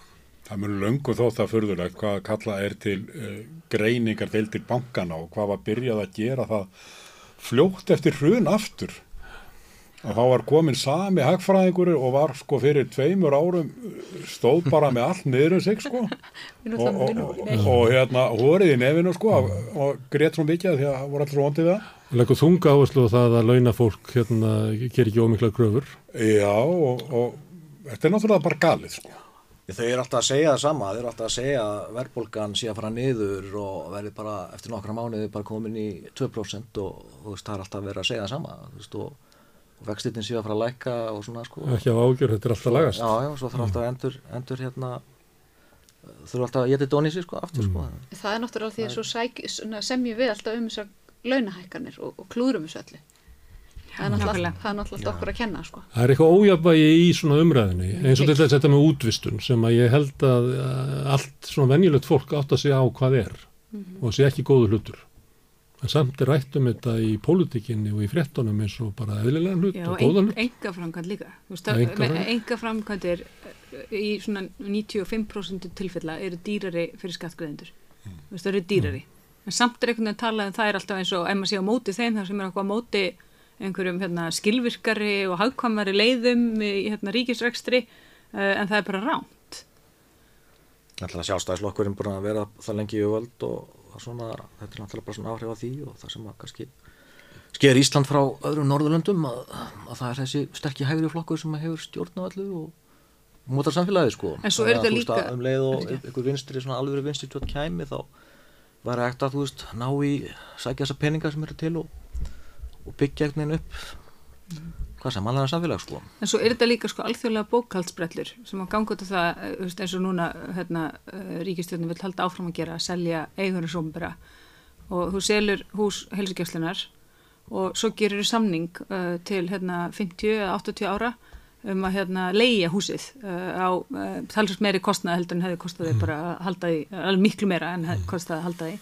Það mjög löngu þótt að förðulegt hvað kalla er til uh, greiningar til til bankana og hvað var byrjað að gera það fljótt eftir hrun aftur og þá var komin sami hagfræðingur og var sko fyrir tveimur árum stóð bara með allt niður um sig sko. Og, og, og, og hérna horið í nefinu sko og greiðt svo mikið því að það voru allra vondið það. Leggur þunga áherslu á það að launa fólk hérna ger ekki ómikla gröfur Já og þetta er náttúrulega bara galið sko. Þau eru alltaf að segja það sama, þau eru alltaf að segja að verðbólgan sé að fara niður og verði bara eftir nokkra mánuði bara komin í 2% og þú veist það er alltaf að vera að segja það sama þú veist og vextitin séu að fara að lækka og svona sko. Ekki á ágjör, þetta er alltaf lagast. Já, já, svo þarf alltaf að endur, endur hérna þurfa alltaf að geta dóni sér sko aftur sko. Það er náttúrulega því að svo sæk, svona semjum við alltaf um þessar launahækkanir og, og klúðrum þessu öllu. Það er náttúrulega, er náttúrulega okkur að kenna, sko. Það er eitthvað ójafnvægi í svona umræðinni eins og til þess þetta með útvistun sem að ég held að að allt svona venjulegt fólk átt að segja á hvað er og sé ekki góður hlutur en samt er rætt um þetta í pólitíkinni og í fréttunum eins og bara eðlilega hlut Já, og ein, hlut enga framkvæmt líka. Þú veist, Já, að- einkaframkvæmd. með enga framkvæmdir í svona 95% tilfella eru dýrari fyrir skattgreðendur. Þú veist, það eru dýrari. En samt er einhvern veginn talað um það er alltaf eins og ef maður sé á móti þeim þar sem er eitthvað á móti einhverjum hérna, skilvirkari og hagkvæmari leiðum í hérna, ríkisrekstri uh, en það er bara ránt. Náttúrulega sjálfstæðislokkurinn búin að vera það lengi í völd og það svona, þetta er náttúrulega bara svona áhrif á því og það sem að kannski sker Ísland frá öðrum Norðurlöndum að, að það er þessi sterkki hægri flokkur sem hefur stjórn á öllu og mótar samfélagið sko. En svo er þetta líka- að Um leið og einhver vinstri, svona alveg vinstri stjórn kæmi þá væri ekkert að þú veist ná í sækja þessa peninga sem eru til og, og byggja einhvern veginn upp hvað sem alveg samfélag sko. En svo er þetta líka sko alþjóðlega bókaldsbrellur sem ganga út af það, eh, þú veist, eins og núna hérna, ríkistjórnum vil halda áfram að gera að selja eigunir sómbera og þú selur hús helsugjöfslunar og svo gerir þú samning uh, til hérna 50 eða 80 ára um að hérna leia húsið uh, á uh, talsast meiri kostnað heldur en hefði kostað þig bara að halda því, alveg miklu meira en hefði kostað að halda því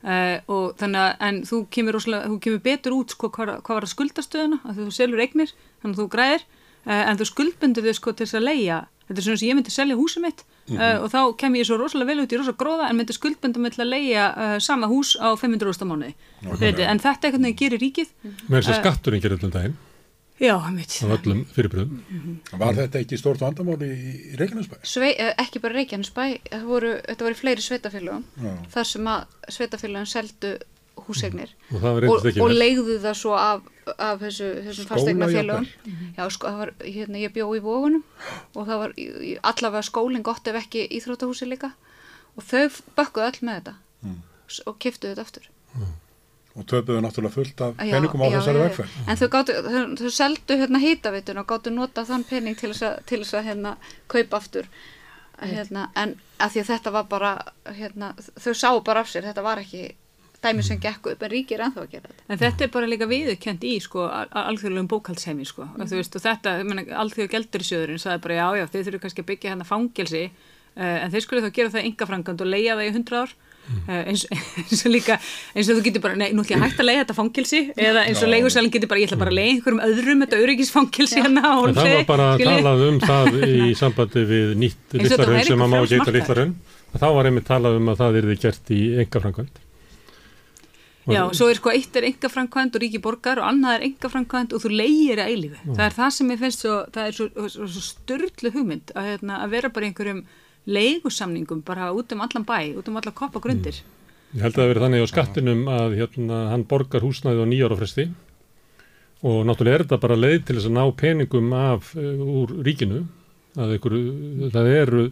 Uh, og þannig að en þú kemur, rosalega, þú kemur betur út sko, hvað, hvað var að skuldastöðuna að þú selur eignir, þannig að þú græðir. Uh, en þú skuldbundir þau sko til þess að leia þetta er svona sem ég myndi selja húsið mitt. Uh, og þá kem ég svo rosalega vel út í rosa gróða en myndi skuldbunda mig til að leia sama hús á 500 rústa mánuði. Veitir, en þetta veginn gerir ríkið. Með þess að skatturinn gerir allan daginn já, mitt af öllum fyrirbröðum Var þetta ekki stort vandamáli í, Reykjanesbæ? Svei, eh, ekki bara Reykjanesbæ, það voru, þetta voru fleiri sveitafélögum, Já. þar sem að sveitafélögum seldu húsegnir og það var og, og vel leigðu það svo af, af þessu, þessum Skóla fasteignafélögum. jafnvel. Já, sko, það var, hérna, ég bjó í vógunum og það var allavega skólinn gott ef ekki íþróttahúsi líka og þau bökkuðu öll með þetta s- og kiftuðu þetta aftur. Og töpuðu náttúrulega fullt af Já, peningum á já, þessari vegferð. En þau, gátu, þau, þau seldu hérna hýtavitun og gáttu nota þann pening til þess að, til þess að hérna, kaupa aftur. Hérna, en að því að þetta var bara, hérna, þau sáu bara af sér, þetta var ekki dæmi sem gekk upp, en ríkir ennþá að gera þetta. En þetta er bara líka viðurkent í sko, alþjóðlegum bókaldsheimi sko. Mm. Veist, og þetta, alþjóðu geldurisjöðurinn sagði bara já, já, þeir þurfu kannski að byggja hérna fangelsi uh, en þeir skulle þá gera það yngafrangand og leia það í hundra ár uh, eins, eins og líka, eins og þú getur bara, nei, nú ætlum ég að hægt að leia þetta fangelsi eða eins og Já. leigusalinn getur bara, ég ætla bara að leia einhverjum öðrum þetta öryggisfangelsi hérna en það var bara skilurðu. talað um það í sambandi við nýtt og væri sem að má geita litlarhraun þá var einmitt talað um að það yrði gert í engaframkvæmt Já, svo er sko eitt er engafrankvæmt og ríki borgar og annað er engafrankvæmt og þú leigir að eilífi. Það er það sem ég finnst svo, það er svo, svo, svo störtlu hugmynd að, hérna, að vera bara í einhverjum leigusamningum bara út um allan bæ, út um allan koppa grundir. Ég held að það verið þannig á skattinum að hérna, hann borgar húsnæði á nýjára fresti. Og náttúrulega er þetta bara leið til þess að ná peningum af uh, úr ríkinu að ykkur, það eru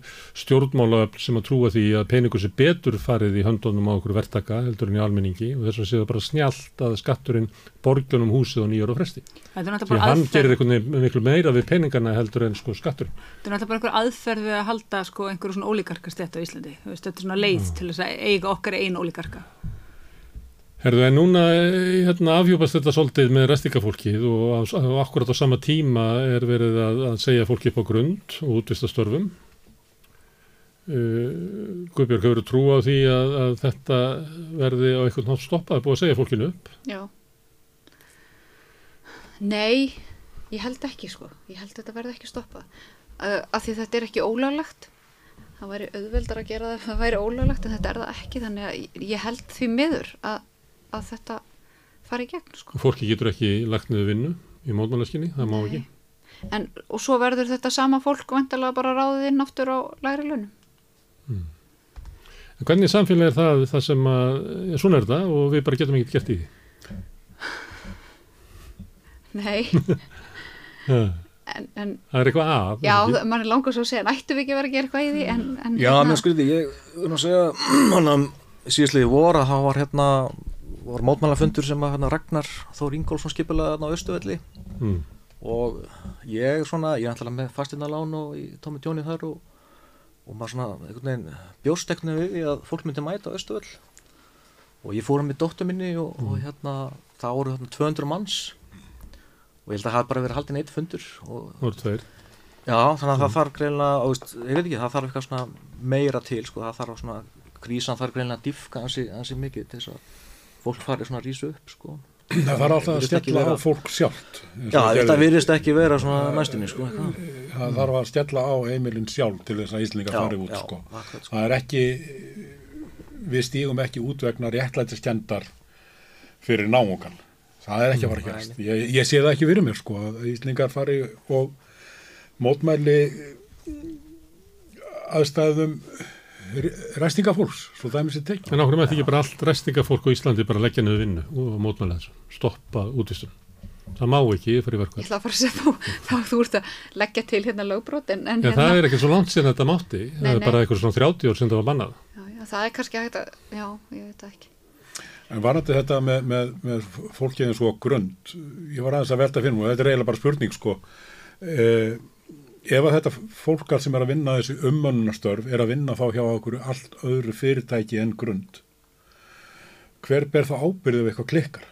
stjórnmálaöfl sem að trúa því að peningur sem betur farið í höndunum á okkur verktaka heldur en í almenningi og þess að séu það bara snjált að skatturinn borgjunum húsið á nýjára fresti. Þetta er náttúrulega Því bara hann gerir einhvern veginn miklu meira við peningana heldur en sko skattur. þetta er náttúrulega bara einhver aðferð við að halda sko einhverju svona ólíkarkastett á Íslandi. Þetta er svona leið til þess að eiga okkar einn ólíkarka. Herðu, en núna eh, hérna, afhjúpast þetta svolítið með restingafólkið og, og akkurat á sama tíma er verið að, að segja fólki upp á grund og útvista störfum. Uh, Guðbjörg hefur trú á því að, að þetta verði á einhvern nátt stoppað búið að segja fólkinu upp. Já. Nei, ég held ekki sko. Ég held þetta verði ekki stoppað. Uh, af því þetta er ekki ólöglegt. Það væri auðveldar að gera það ef það væri ólöglegt en þetta er það ekki. Þannig að ég held því miður að, að þetta fari í gegn sko. Fólki getur ekki lagt niður vinnu í mótmálaskinni, það má ekki. En, og svo verður þetta sama fólk vantarlega bara ráðið inn aftur á lægri launum. En hvernig samfélag er það, það sem að, ja, svona er það og við bara getum ekki gert í því? Nei, Ja, en, en það er eitthvað að. já, er ekki? mann er langar svo að segja, nættu við ekki að vera að gera eitthvað í því en, en Já, mér skriði, ég vil nú segja hann að síðastliði vor að það var hérna var mótmælafundur sem að hérna Ragnar Þór Ingólfsson skipilaði á Östuvelli Mm. og ég svona, ég er alltaf með fastinalán og í Tómi Djóni þar og, og maður svona einhvern veginn bjósteknu við að fólk myndi mæta á Östuöll og ég fór hann með dóttur minni og, og hérna það voru hérna 200 manns. Og ég held að það hafi bara verið haldin eitt fundur og voru tveir. já, þannig að það þarf greinlega, veist, ég veit ekki, það þarf eitthvað meira til, sko, það þarf svona krísan þarf greinlega diffka ansi, ansi mikið til þess að fólk fari svona að rísa upp, sko Það þarf alltaf að stjalla á fólk sjálft. Já, þetta virðist ekki vera svona næstunni, sko. Það þarf að stjalla á heimilin sjálf til þess að Íslinga Já, fari út, já, sko. akkurat, sko. Það er ekki, við stígum ekki út vegna réttlætiskendar fyrir náungan. Það er ekki að fara að gerast. Ég, ég sé það ekki fyrir mér, sko, að Íslingar fari og mótmæli aðstæðum ræstingafólks, svo það er tekið. En áhverjum ætti ekki bara allt restingafólk á Íslandi bara leggja niður vinnu og mótmæla þessu, stoppa útvistun. Það má ekki fyrir Ég verkvæð. ætla að fara að segja þú, þá þú ert að leggja til hérna lögbrot en, en Já, hérna, það er ekki svo langt síðan þetta mátti. það Nei, er nei. bara eitthvað svona 30 ár sem það var bannað. já, já, það er kannski hægt að, já, ég veit það ekki. En varandi þetta með, með, með fólkið eins og grund, ég var aðeins að velta fyrir mér og þetta er eiginlega bara spurning sko, eh, ef að þetta fólk allt sem er að vinna þessi ummönnunastörf er að vinna þá hjá okkur allt öðru fyrirtæki en grund, hver ber þá ábyrðið ef eitthvað klikkar?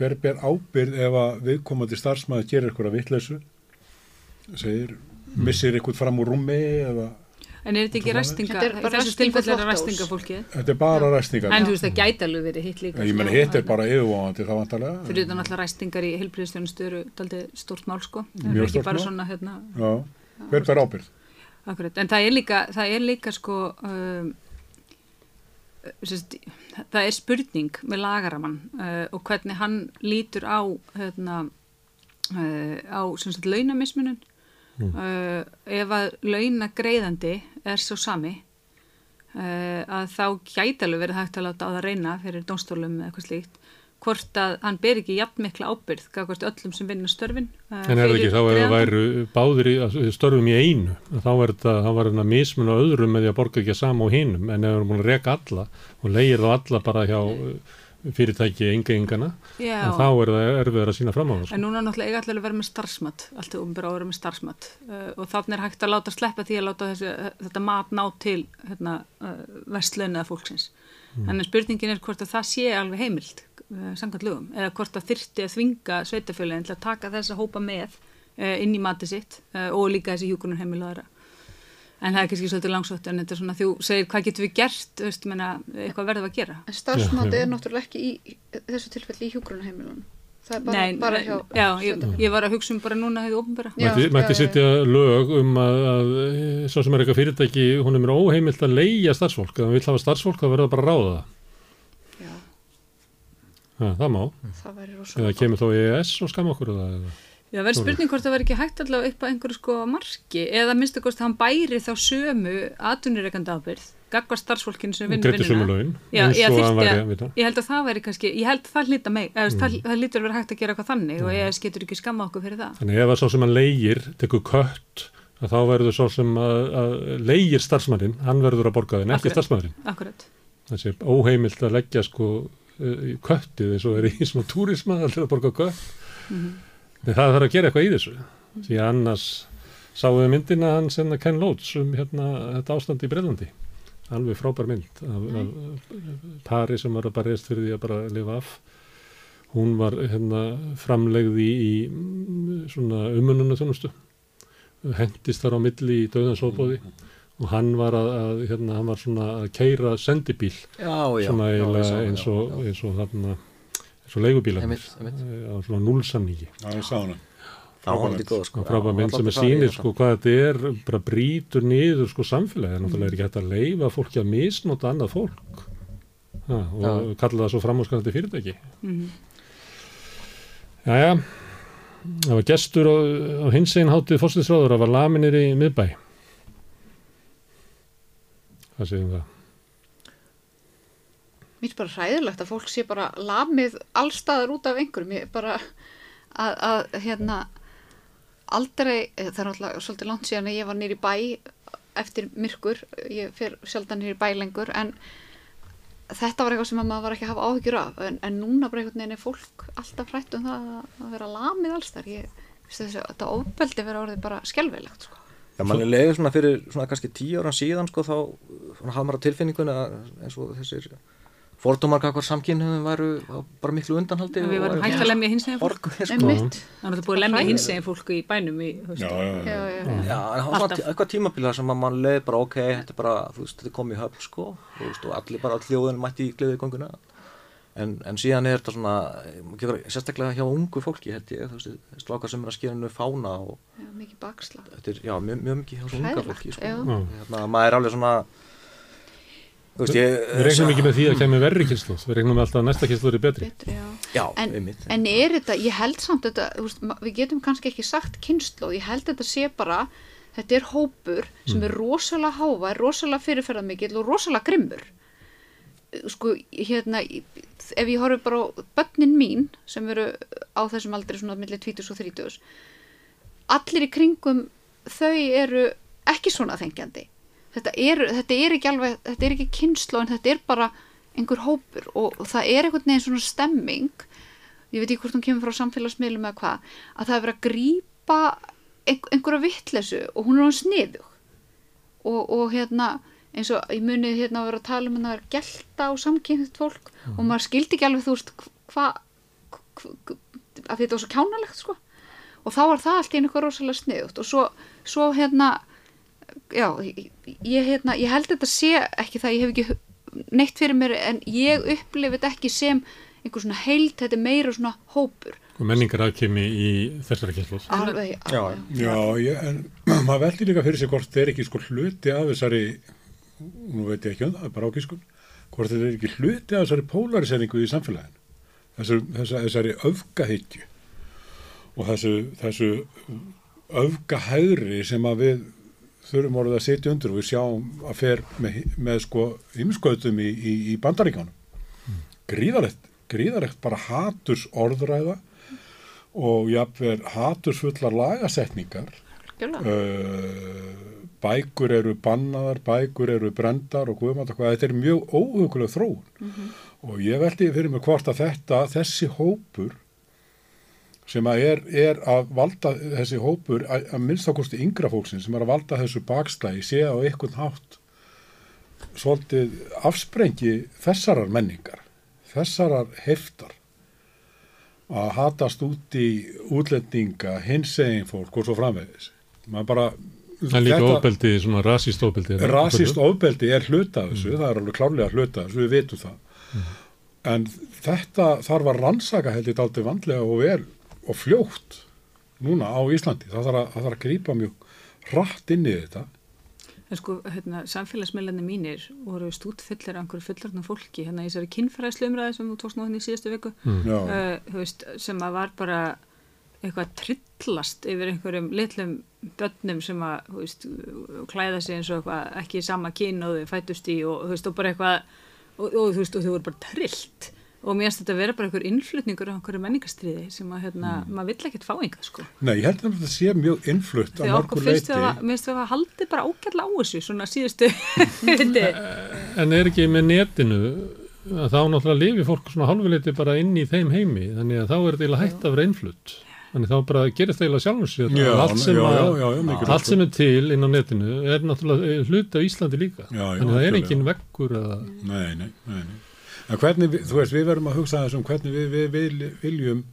Hver ber ábyrð ef að viðkomandi starfsmæður gerir eitthvað vitleysu, segir, missir eitthvað fram úr rúmi eða En er þetta ekki ræstinga, Þetta er þessu ræsting og tilfelli er það þvottahús. ræstingafólkið? þetta er bara ræstingar. En þú veist, það gæti alveg verið hitt líka. Ég sko. hitt er bara yfirvóðandi þá vantarlega. Fyrir utan alltaf ræstingar í heilbríðstjónustu eru daldið stórt mál sko. Það er Mjög ekki bara mál. svona hérna, Já, hver ber ábyrð? akkurat. En það er líka, það er líka sko, um, sérst, það er spurning með lagaramann uh, og hvernig hann lítur á, hérna, uh, á sagt launamismunum. Uh, ef að launagreiðandi er svo sami uh, að þá gæti alveg verið hægt að láta á það reyna fyrir dónstólum eða eitthvað slíkt hvort að hann ber ekki jafn mikla ábyrð gafkvært öllum sem vinna störfin. Uh, En er það ekki? þá ef það væru báðir í að- störfum í einu, þá er var þetta mismun á öðrum með því að borga ekki sama á hinum, en ef við erum búin að reka alla og leigir þá alla bara hjá uh, fyrirtæki engengana, en þá er það erfiðar að sína fram á það. en núna náttúrulega eiga allir að vera með starfsmat allt er umbyrða að vera með starfsmat. Uh, og þannig er hægt að láta sleppa því að láta þessi, þetta mat ná til hérna, uh, vestlaunaða fólksins en spurningin er hvort að það sé alveg heimild uh, samkvæmt lögum eða hvort að þyrfti að þvinga sveitafjölinn til að taka þessa hópa með uh, inn í mati sitt uh, og líka þessi hjúkunum heimil og aðra. En það er kannski svolítið langsótt en þetta er svona þú segir hvað getum við gert veist, menna, eitthvað verðum við að gera? En starfsmáti er náttúrulega ekki í þessu tilfelli í hjúgrunheimilunum. Það er bara, Nei, bara hjá já, ég, ég var að hugsa um bara núna hefði ofnbæra Mætti, sitja lög um að, að eh, svo sem er eitthvað fyrirtæki, hún er mér óheimilt að leigja starfsfólk, ef hann vill hafa starfsfólk þá verður það bara að ráða það. Já, Ja, það má, það væri rosa. eða kemur þá EES og skam okkur það. eða- Já, verður spurning hvort það verður ekki hægt allavega upp á einhverju sko marki eða minnstu kost hann bæri þá sömu atvinnureikandi ábyrð gagvar starfsfólkinu sem vinnur eins ég, hann að, að ég held að það væri kannski, ég held að það eða, Mm. það, það lítur að vera hægt að gera eitthvað þannig og ég getur ekki skamma okkur fyrir það. Þannig ef að svo sem hann leigir, tekur kött, að þá verður svo sem að, að leigir starfsmærin, hann verður að borga þinn, ekki starfsmærin. Þessi óheimilt að leggja sko eh, köttið eins og er í svona túrisma allir að borga kött. Mhm. En það þarf að gera eitthvað í þessu. Því að annars sáum við myndina hans en að Ken Loach um hérna þetta ástand í Breilandi. Alveg frábær mynd af, af pari sem var að bara reist fyrir því að bara lifa af. Hún var hérna framlegði í mm, svona umununa þjónustu. Hendist þar á milli í döðansóbóði og hann var að, að hérna, hann var svona að keira sendibíl Já, já. svona já, eins og, eins og þarna eins og leigubílar Einmitt, einmitt. á svona núlsamningi Já, ég sá hana. Hún er þetta góð, sko. frábæð mynd sem er sýnir þetta. sko hvað þetta er bara brýtur niður sko samfélagi en náttúrulega er ekki hægt að leifa fólki að misnota annað fólk ha, og Já. kalla það svo framhúskanandi fyrirtæki Mm Jæja það var gestur á, á hins einn hátíð fórstinsráður það var laminir í miðbæ hvað séum það Mér er bara hræðilegt að fólk sé bara lamið allstaðar út af einhverjum. Ég er bara að, að hérna, aldrei, eh, það er alltaf svolítið langt síðan að ég var nýri bæ eftir myrkur, ég fer sjaldan nýri bæ lengur, en þetta var eitthvað sem að maður var ekki að hafa áhyggjur af, en, en núna bara einhvern veginn er fólk alltaf hrætt um það að, að vera lamið allstaðar. Ég þessi, þetta ofbeldi verið orðið bara skelvilegt sko. Já, mann er leiður svona fyrir svona kannski tíu ára síðan sko þá hafði maður á tilfinningunni að eins og þessir fordómar kakvar samkynniðum væru á bara miklu undanhaldi Við varum hægt að lemja hins eginn fólk. Orgu, sko. Þannig að það er búið að lemja hins eginn fólk í bænum í, Já, já, já, já. já, já. Já, en það var eitthvað tímabila sem að mann leiði bara ok, þetta er bara, þú veist, þetta er komið í höfn sko, þú veist, og allir bara hljóðin mætti í gleðið ganguna en, en síðan er þetta svona, gefur, sérstaklega hjá ungu fólki held ég, þú veist, strákar sem er að skera hennu fána og Já, mikið baksla þetta er, já, mjög, mjög mikið hjá unga fólki sko. hérna, maður er alveg svona veist, ég Við regnum ekki með því að kemur verri kynslu, við regnum með alltaf að næsta kynslu er betri. Betur, já. já, en, einmitt. en er þetta, ég held samt þetta, veist, við getum kannski ekki sagt kynslu, ég held þetta sé bara þetta er hópur sem er rosalega hávar, rosalega fyrirferðarmikill og rosalega grimmur. Sko, hérna ef ég horfi bara á börnin mín sem eru á þessum aldri svona millir 20 og 30 allir í kringum þau eru ekki svona þengjandi þetta er, þetta er ekki alveg þetta er ekki kynslu en þetta er bara einhver hópur og, og það er einhvern veginn svona stemming ég veit ekki hvort hún kemur frá samfélagsmiðlum eða hvað að það er verið að grípa ein, einhverja vittlesu og hún er hann sniðug. Og, og hérna eins og ég munið hérna að vera að tala um að það er gelta á samkynnt fólk og maður skildi ekki alveg þú veist hvað hva, hva, að þetta var svo kjánalegt sko. Og þá var það allt í eitthvað rosalega sniðugt. Og svo, svo hérna já, ég, hérna, ég held þetta sé ekki það, ég hef ekki neitt fyrir mér en ég upplifi þetta ekki sem einhver svona heild, þetta er meira svona hópur Og menningar aðkemi í þessari kynslu. alveg, Já. Já, ég, en maður veldi líka fyrir sig hvort þetta er ekki sko hluti af þessari, nú veit ég ekki um það, bara ákískun, hvort þetta er ekki hluti af þessari polariseringu í samfélaginu, þessari, þessari, þessari öfgahyggju og þessu, þessu öfgahæðri sem að við þurfum orðið að setja undir og við sjáum að fer með, með sko ymskautum í, í, í bandaríkjánum. Gríðarlegt, gríðarlegt bara haturs orðræða og jafnver hatursfullar lagasetningar. Uh, bækur eru bannaðar, bækur eru brendar og hvað, þetta er mjög óhuguleg þróun. Og ég veldi fyrir mig hvort að þetta, þessi hópur sem að er, er að valda þessi hópur að, að minnst ákosti yngra fólksinn sem er að valda þessu bakslægi sé á einhvern hátt svolítið afsprengi þessarar menningar þessarar heftar að hatast út í útlendinga, hinsegin fólk og svo framvegis. Maður bara... En líka ofbeldi, svona rasíst ofbeldi. er- Rasist ofbeldi er hluta þessu, það er alveg klárlega hluta þessu, við vitum það. En þetta þarf að rannsaka held ég aldrei vandlega og vel og fljótt núna á Íslandi. Það þarf að, það þarf að grípa mjög hratt inn í þetta. En sko, hérna, samfélagsmiðlarnir mínir voru stútfullir af einhverju fullarna fólki, hérna í þessari kynfræðslu umræði sem þú tókst nú hérna í síðustu viku, Já, uh, veist, sem að var bara eitthvað trillast yfir einhverjum litlum börnum sem að, veist, klæða sig eins og eitthvað ekki sama kyn og þau fætust í og, veist, og bara eitthvað, og, og þú veist, og þau voru bara trillt og mér finnst þetta að vera bara einhver innflutningur á einhverju menningastriði sem að, hérna, maður vill ekkert fá einhvað, sko. Nei, ég held að þetta sé mjög innflutt að Þegar okkur mörgu finnst leiti. að, mér finnst við að haldið bara ágætla á þessu, svona síðustu, En er ekki með netinu að þá náttúrulega lifi fólk svona hálfuleiti bara inn í þeim heimi þannig að þá er þetta eiginlega hægt að vera innflutt. Þannig þá bara gerist það eiginlega sjálfur sér Já, allt, sem já, að, já, já, allt sem er til inn á netinu er náttúrulega hluti á Íslandi líka. Já, já, þannig það er engin veggur að, Hvernig, þú veist, við verðum að hugsa þessum hvernig við, við, við viljum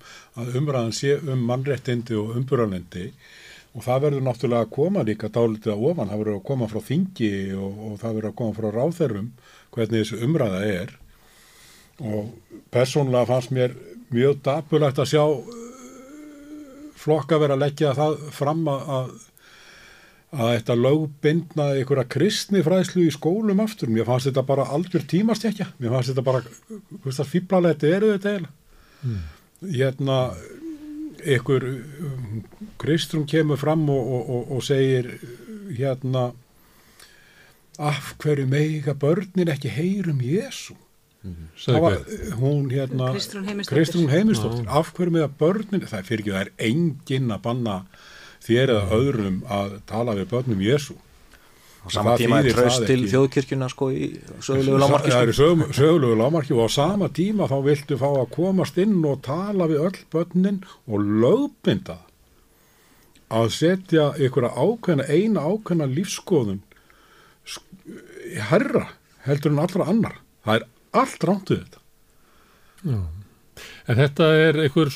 að umræðan sé um mannréttindi og umburalendi og það verður náttúrulega að koma líka dálítið að ofan, það verður að koma frá þingi og, og það verður að koma frá ráþerum hvernig þessu umræða er. Og persónulega fannst mér mjög dapulegt að sjá uh, flokka vera að leggja það fram að, að þetta lögbindna einhverja kristni fræðslu í skólum aftur, mér fannst þetta bara algjör tímastekja, mér fannst þetta bara hvers það fýblalegt eru þetta eiginlega. Hérna einhver um, kristrum kemur fram og, og, og, og segir hérna af hverju meiga börnin ekki heyrum Jésu sagði var hún hérna Kristrún Heimisdóttir. af hverju að börnin það er fyrir ekki, það er enginn að banna þér eða öðrum að tala við börnum Jésu á sama tíma er það til þjóðkirkjuna sko í sögulegu lámarki það sko. eru sög- sögulegu lámarki og á sama tíma þá viltu fá að komast inn og tala við öll börnin og lögbinda að setja ykkur ákveðna, eina ákveðna lífskoðun herra heldur en allra annar. Það er allt ránt við þetta. Já. En þetta er einhver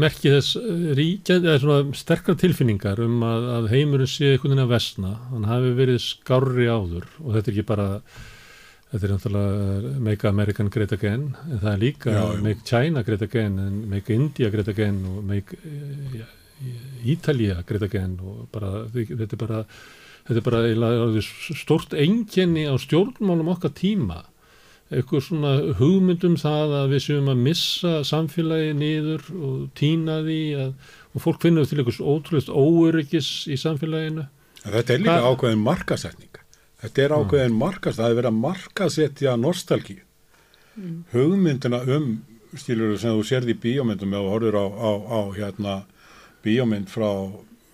merkið þess ríkja, eða svona sterkar tilfinningar um að, að heimurinn sé einhvern veginn að vesna. Hann hafi verið skárri áður og þetta er ekki bara, þetta er náttúrulega Make American Great Again, en það er líka Já, já. Make China Great Again, Make India Great Again og Make ja, Ítalía Great Again og bara, þetta er bara, þetta er bara eiginlega stort enginni á stjórnmálum okkar tíma eitthvað svona hugmyndum það að við séum að missa samfélagi niður og týna því að, og fólk finnur til eitthvað ótrúlega óöryggis í samfélaginu. En þetta er líka Hvað- ákveðin markasetning. Þetta er ákveðin markas, það er verið að markasetja nostalgíu. Hugmyndina um, stílur sem þú sérði í bíómyndum eða þú horfir á, á, á hérna, bíómynd frá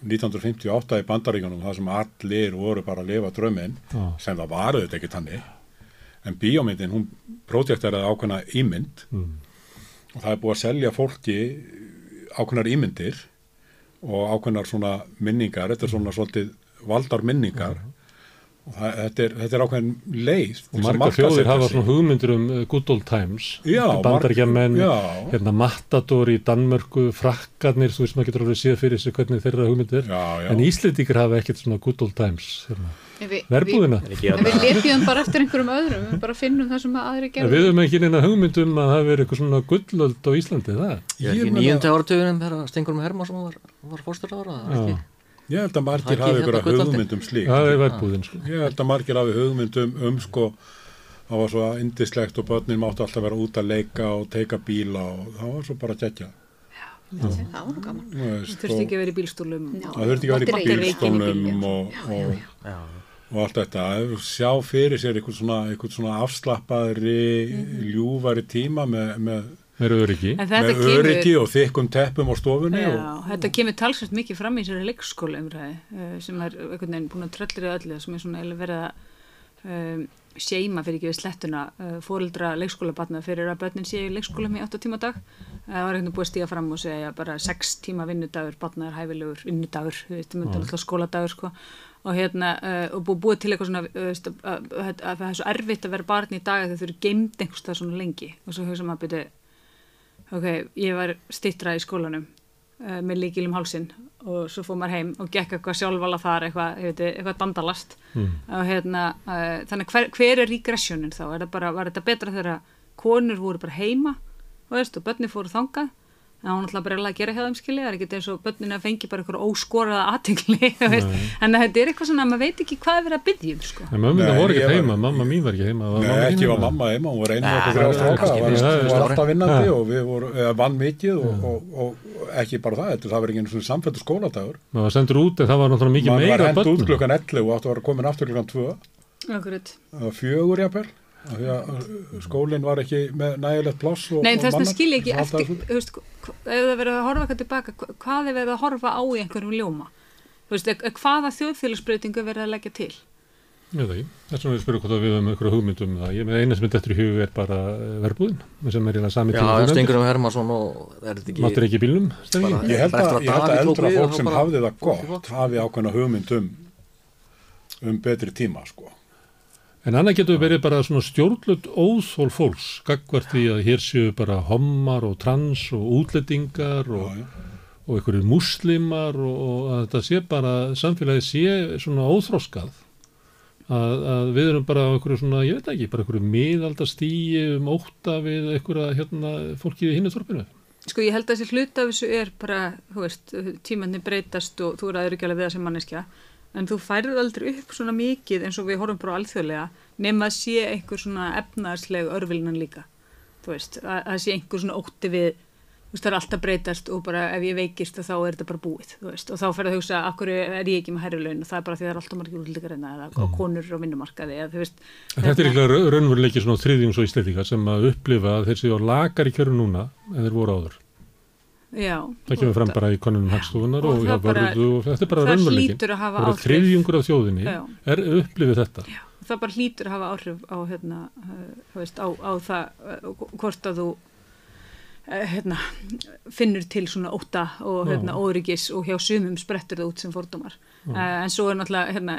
1958 í bandaríkanum, það sem allir voru bara að lifa drömmin, Já. sem það var auðvitað ekki tannig. En bíómyndin, hún projekteraði ákveðna ímynd Mm. og það er búið að selja fólki ákveðnar ímyndir og ákveðnar svona minningar, þetta er svona svolítið valdar minningar og það, þetta, er, þetta er ákveðin leið Og að marga þjóðir hafa svona hugmyndir um uh, good old times. Já. hérna Matador í Danmörku, frakkarnir, þú veist maður getur alveg séð fyrir sig hvernig þeirra hugmyndir. Já, já. En Íslendingar hafa ekkert svona good old times. Hérna. Verbúðina. En við hérna, lepjum bara eftir einhverjum öðrum, við bara finnum það sem að aðri En gerðu. við höfum ekki neina hugmyndum að það hafi verið eitthvað svona gullöld á Íslandi, það? ég er meina- nýjönda áratugunum þegar Stengurum Hermansson var, var fórstur ára, Já. Ég held að margir hafi hérna gullandi. hugmyndum slík. Það er verbúðin, sko. Ég held að margir hafi hugmyndum um sko, það var svo indislegt og börnin máttu alltaf vera út að leika og teika bíla og það var svo bara gegja. Það var gaman. Það þurfti ekki að vera í bílstúlum. Já. Það þurfti ekki að vera í bílstólnum og, og, Já, og allt þetta að sjá fyrir sér eitthvað svona, eitthvað svona afslappaðri ljúfari tíma með, með, Meira öryggi. En þetta með kemur, öryggi og þykkum teppum á stofunni já, og, þetta kemur talsvægt mikið fram í þessari leikskóla umræði sem er einhvern veginn búin að tröllri öllu sem er svona verið að um, seima fyrir ekki við slettuna uh, fóreldra leikskólabatna fyrir að börnin séu í leikskólum í 8 tíma dag það var einhvern veginn búið að stíga fram og segja bara 6 tíma vinnudagur, batna er hæfilegur vinnudagur, það er alltaf skóladagur sko. Og hérna, uh, og búið til eitthvað svona, veist, að, að, að, að það er svo erfitt að vera barn í dag að þau eru geimd einhvers það svona lengi. Og svo hugsa maður byrju ok, ég var stittra í skólanum uh, með líkil um hálsin og svo fór maður heim og gekk eitthvað sjálfvala þar eitthvað, veit, eitthvað dandalast. Mm. og hérna, uh, þannig hver, hver er regressionin þá, er bara, var þetta betra þegar konur voru bara heima og og börni fóru þangað en hún ætlaði bara að gera hjá þeim skilja það er ekki eins og börnin að fengi bara eitthvað óskoraða aðtingli, en þetta er eitthvað svona að maður veit ekki hvað er verið að byggja um sko. En Nei, voru ég ekki var- heima, mamma mín var ekki heima. Var Nei, mamma ekki var mamma heima, hún var einu það það var, hún var alltaf vinnandi og við voru, eða vann mikið og, og, og ekki bara það, þetta, það var ekki einu svona samfættu skóladagur. maður var sendur út en það var náttúrulega mikið Man var meira hend út börnum. klukkan 11 og áttu að vera komin aftur klukkan 2, Akkurat. eða fjögur jafnvel, skólinn var ekki með nægilegt pláss og, Nei, þess að mannað. skilja ekki Það eftir, alltaf- þú veist, hva- ef það verið að horfa eitthvað tilbaka, hva- hvað er verið að horfa á í einhverjum ljóma? Þú veist, e- hvaða þjóðfélagsbreytingu er verið að leggja til? Ég veit ekki, þess vegna við spyrum hvort við höfum einhverju hugmyndum um það. Ég með eina sem er dettur í hug er bara eh, verbúðin, sem er eiginlega sami já, tíma nefndir. Stengurum Hermansson og er þetta ekki í? Bara- Ég held að, ég eldra fólk sem hafði það gott hafi ákveðna hugmynd um, um betri tíma, sko. En annað getur verið bara svona stjórnlut óþól fólks, gagvart því að hér séu bara hommar og trans og útlendingar og, og einhverju muslimar og, og að þetta sé bara, samfélagi sé svona óþróskað. Að, að við erum bara á einhverju svona, ég veit ekki, bara einhverju miðaldastíi um ótta við einhverja hérna fólkið í hinnu þorpinu. Sko, ég held að þessi hluta af þessu er bara, þú veist, tímanni breytast og þú er aður ekki alveg við það sem manneskja, en þú færður aldrei upp svona mikið eins og við horfum bara alþjóðlega, nema að sé einhver svona efnaðsleg örvilnan líka, þú veist, að, að sé einhver svona ótti við, þú veist, það er alltaf breytast og bara ef ég veikist þá er þetta bara búið, þú veist, og þá fer að hugsa, akkur er ég ekki með hærri laun og það er bara því það er alltaf margir útlíkar reyna eða mm. konur á vinnumarkaði, eða veist, En þetta er ekki raunveruleiki svona þriðjungs og íslendingar sem að upplifa að þeir séu á lakar í kjöru núna en þeir voru áður. Já. Það kemur fram bara í konunum hagstofunar og og, og þetta er bara raunveruleikin. Það er þriðjungur af þjóðinni Já. er upplifið þetta. Já, það bara hlýtur að hafa áhrif á, hérna, þú veist, á, á það uh, hvort að þú eh, hérna, finnur til svona óta og hérna, óryggis og hjá sumum sprettur það út sem fordómar uh, en svo er náttúrulega hérna,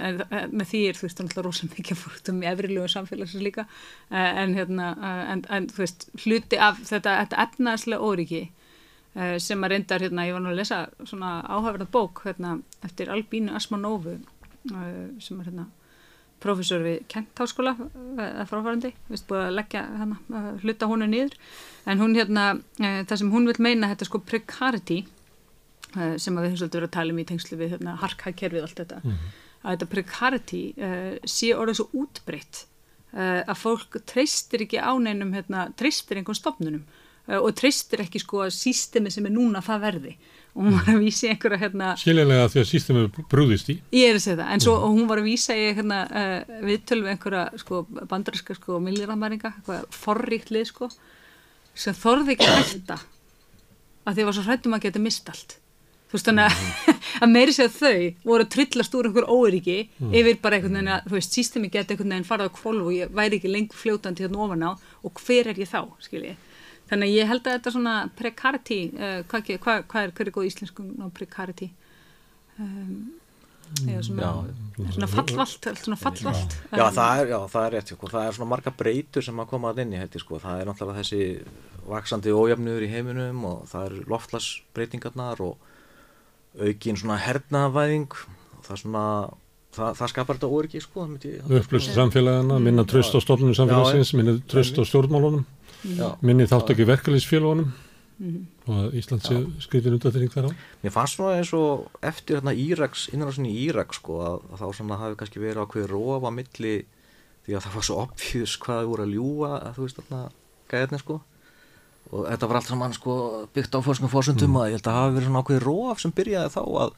með því er þú veist náttúrulega rosa mikið fordóm í efrilegu samfélagsins líka en, hérna, en, en þú veist hluti af þetta, þetta efnaðslega óryggi sem að reyndar hérna, ég var nú að lesa svona áhafverða bók hérna, eftir Albínu Asmanófu uh, sem er hérna professor við Kent Háskóla eða fráfærandi, við búið að leggja að hluta honu niður. En hún hérna, það sem hún vil meina þetta sko precarity sem að við höfum svolítið verið að tala um í tengslu við hérna, harkakerfið allt þetta. Mhm. að þetta precarity sé orðið svo útbreytt að fólk treystir ekki á neinum hérna, treystir einhvern stofnunum og treystir ekki sko að sístemi sem er núna það verði. Og hún var að vísi einhverja hérna Skiljanlega því að sístemið brúðist í. Ég er að segja það, en svo og hún var að vísa í hérna, uh, viðtölu við einhverja sko, bandariska sko, milliramaringa, eitthvað forríkt lið sko, sem þorði ekki að hætta. Að því var svo hrættum að geta mist allt. Þú veist þannig að, að meiri segja þau voru að trillast úr einhver óryggi yfir bara einhvern veginn að, þú veist, sístemi geta einhvern veginn farað á kvolv og ég væri ekki lengur fljótandi hérna ofan á. Og hver er ég þá, skil ég. Þannig að ég held að þetta svona precarity, uh, hvað, hvað, hvað er, hver er góð íslenskum á precarity? Um, svona, Já. svona fallvalt, allt svona fallvalt. Já, það já, það er rétt, sko. það er svona marga breytur sem að koma að inn í hætti, sko. það er náttúrulega þessi vaksandi ójafnur í heiminum og það er loftlagsbreytingarnar og aukin svona hernaðvæðing og það er svona, það, það skapar þetta orgi, sko. Upplust samfélagana, minna tröst á stofnunum samfélagsins, minna tröst á stjórnmálunum. Minni þátt ekki verkefliðsfélagunum Mhm. og að Ísland sé skritin undatýring þar á. Mér fannst svona eins og eftir hérna Íraks, innrásinni í Írak sko að, að þá svona hafi kannski verið ákveði rofa milli því að það var svo obvious hvað þau voru að ljúga að þú veist þarna gæðinni sko og þetta var allt saman sko byggt á fórskum fórsöndum Mm. að ég held að hafi verið svona ákveði rof sem byrjaði þá að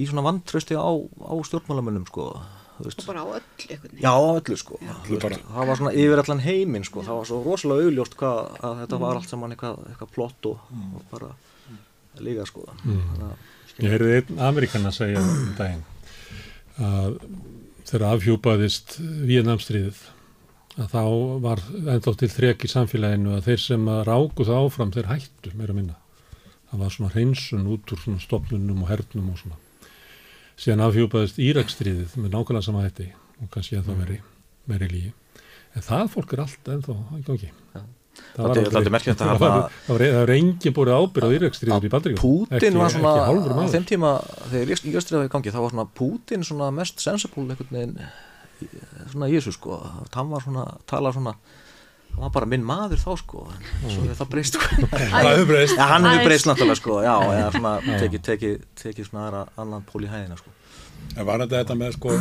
í svona vantrösti á, á stjórnmálamönnum sko. Og bara á öll veginn Já, á öllu sko veist, það var svona yfir allan heiminn sko það var svo rosalega augljóst hvað að þetta Mm. var allt saman eitthvað, eitthvað plott og, og bara líka sko Mm. Þannig að- Ég heyrði einn Amerikan að segja um daginn að þegar afhjúpaðist Víetnamstríðið að þá var ennþá til þrek í samfélaginu að þeir sem að ráku það áfram þeir hættu meira minna. Það var svona hreinsun út úr svona stofnunum og hernum og svona. Síðan afhjúpaðist Írakstríðið með nákvæmlega sama hætti og kannski ennþá veri, meiri lígi. En það fólk er allt ennþá í gangi. Já. Það merkilegt að það var, það var, það var engin búið ábyrð á Írakstríður í Bandaríkjum. Pútin var svona á þeim tíma þegar Ígjöstrið var í gangi þá var svona Pútin svona mest veginn í- svona Jésu sko hann var svona, tala svona hann var bara minn maður þá sko en svo er það breyst sko. Það hefur breyst. ja, hann hefur breyst náttúrulega sko já, eða svona tekið teki, teki svona aðra annan pól í hæðina sko. En var þetta þetta með sko